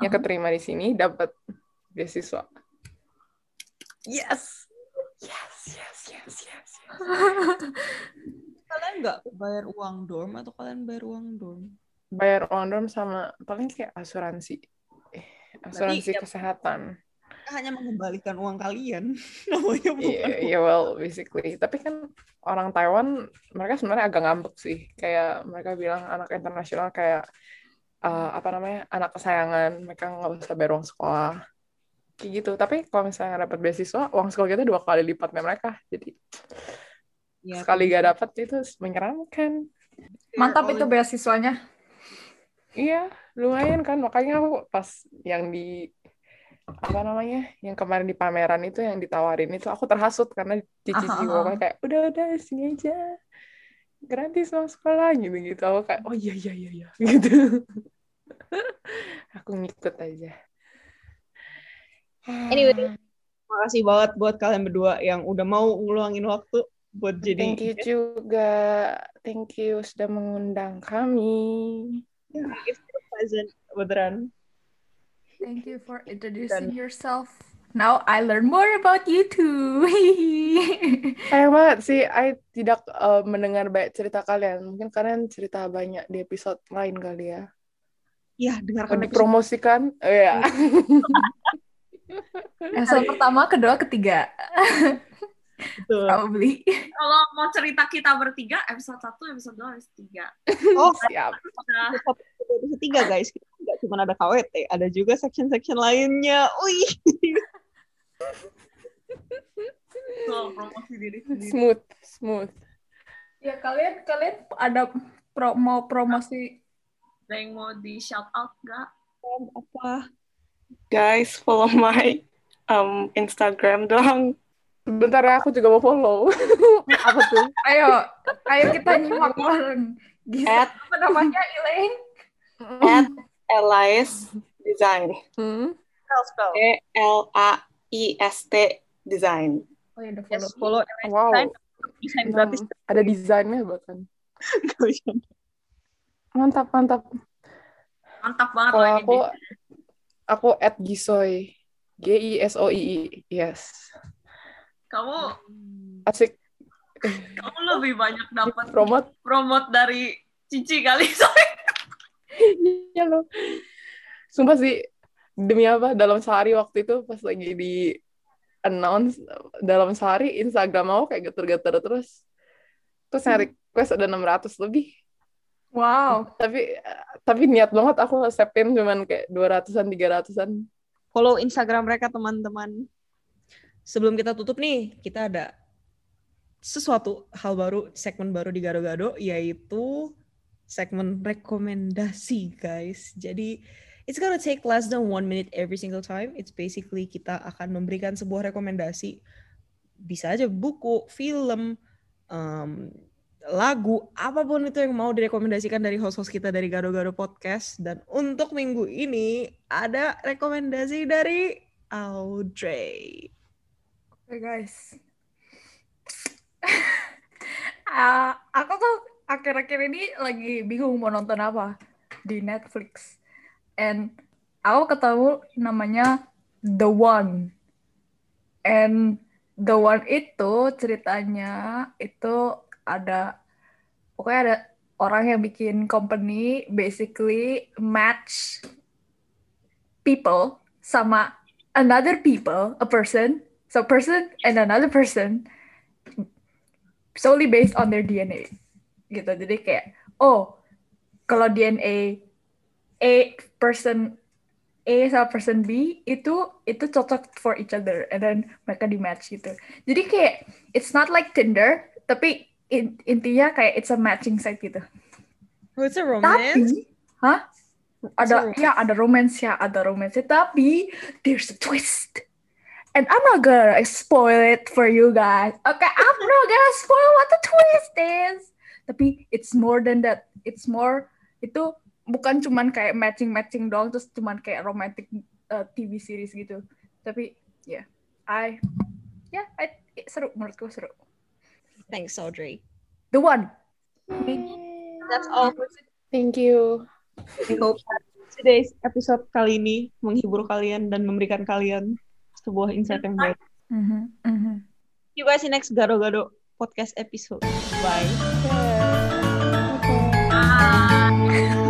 yang Aha. keterima di sini dapat beasiswa. Yes. Yes, yes, yes, yes. yes. Kalian nggak bayar uang dorm atau kalian bayar uang dorm? Bayar uang dorm sama paling kayak asuransi. Eh, Asuransi ya- kesehatan. Hanya mengembalikan uang kalian. Namanya bukan. Iya, iya, well, basically. Tapi kan orang Taiwan, mereka sebenarnya agak ngambek sih. Kayak mereka bilang anak internasional kayak, uh, apa namanya, anak kesayangan. Mereka nggak usah bayar uang sekolah. Kayak gitu. Tapi kalau misalnya dapat beasiswa, uang sekolah kita dua kali lipatnya mereka. Jadi, Ya, sekali gak dapat itu menyeramkan. Mantap All itu beasiswanya. Iya, lumayan kan. Makanya aku pas yang di apa namanya yang kemarin di pameran itu yang ditawarin itu aku terhasut karena cici Aha, gue aha. kayak udah udah sini aja. Gratis sama sekolah gitu gitu aku kayak oh iya iya iya iya gitu. Aku ngikut aja. Anyway. Makasih banget buat kalian berdua yang udah mau ngeluangin waktu buat jadi thank you juga. Thank you sudah mengundang kami. It's a pleasant beneran. Thank you for introducing yourself. Now I learn more about you too. sayang banget sih I tidak eh, mendengar banyak cerita kalian mungkin kalian cerita banyak di episode lain kali ya Ya, Mau dengarkan dipromosikan oh, ya Episode pertama, kedua, ketiga. Probably. kalau mau cerita kita bertiga episode 1, episode 2, episode 3 Oh, siap Udah. episode tiga guys. Kita nggak cuma ada KWT, ada juga section-section lainnya. Wih. Tuh, promosi diri sendiri smooth smooth Ya kalian kalian ada pro, mau promosi ada yang mau di shout out gak? Apa? guys follow my um, Instagram dong Bentar ya, aku juga mau follow. Apa tuh? Ayo, ayo kita nyimak bareng. Gisa, at apa namanya Elaine? at Elias Design Hmm? Spell. E L A I S T Design Oh ya udah Yes, follow. follow Wow. desain Hmm, gratis. Ada desainnya bahkan. kalian. Mantap, mantap. Mantap banget Kalau loh ini. aku, aku at Gisoy. G I S O I I. Yes. Kamu Asik. Kamu lebih banyak dapat promote promote dari Cici kali. Sorry. ya lo sumpah sih demi apa dalam sehari waktu itu pas lagi di announce dalam sehari Instagram aku kayak geter-geter terus terus yang request ada 600 lebih Wow. tapi tapi niat banget aku nge-sapin cuman kayak 200-an 300-an Follow Instagram mereka teman-teman. Sebelum kita tutup nih, kita ada sesuatu hal baru, segmen baru di Gado-Gado, yaitu segmen rekomendasi, guys. Jadi, it's gonna take less than one minute every single time. It's basically kita akan memberikan sebuah rekomendasi. Bisa aja buku, film, um, lagu, apa pun itu yang mau direkomendasikan dari host-host kita dari Gado-Gado Podcast. Dan untuk minggu ini ada rekomendasi dari Audrey. Oke guys. Ah, aku tuh akhir-akhir ini lagi bingung mau nonton apa di Netflix. And aku ketemu namanya The One. And The One itu ceritanya itu ada pokoknya ada orang yang bikin company basically match people sama another people, a person, so person and another person solely based on their DNA gitu. Jadi kayak oh kalau DNA A person A sama person B itu itu cocok for each other and then mereka di match gitu. Jadi kayak it's not like Tinder tapi in- intinya kayak it's a matching site gitu. Oh, it's a romance? Tapi, hah? Ada ya ada romance ya, ada romance. Tapi there's a twist. And I'm not gonna spoil it for you guys. Okay, I'm not gonna spoil what the twist is. Tapi it's more than that. It's more itu bukan cuman kayak matching-matching doang terus cuman kayak romantic uh, TV series gitu. Tapi ya, yeah, I ya yeah, I, seru menurutku seru. Thanks, Audrey. The one. That's all for thank you I hope today's episode kali ini menghibur kalian dan memberikan kalian sebuah insight yang baik. Mm-hmm. mm-hmm. You guys in next Garo-Garo podcast episode. Bye. Yeah. Okay. Bye.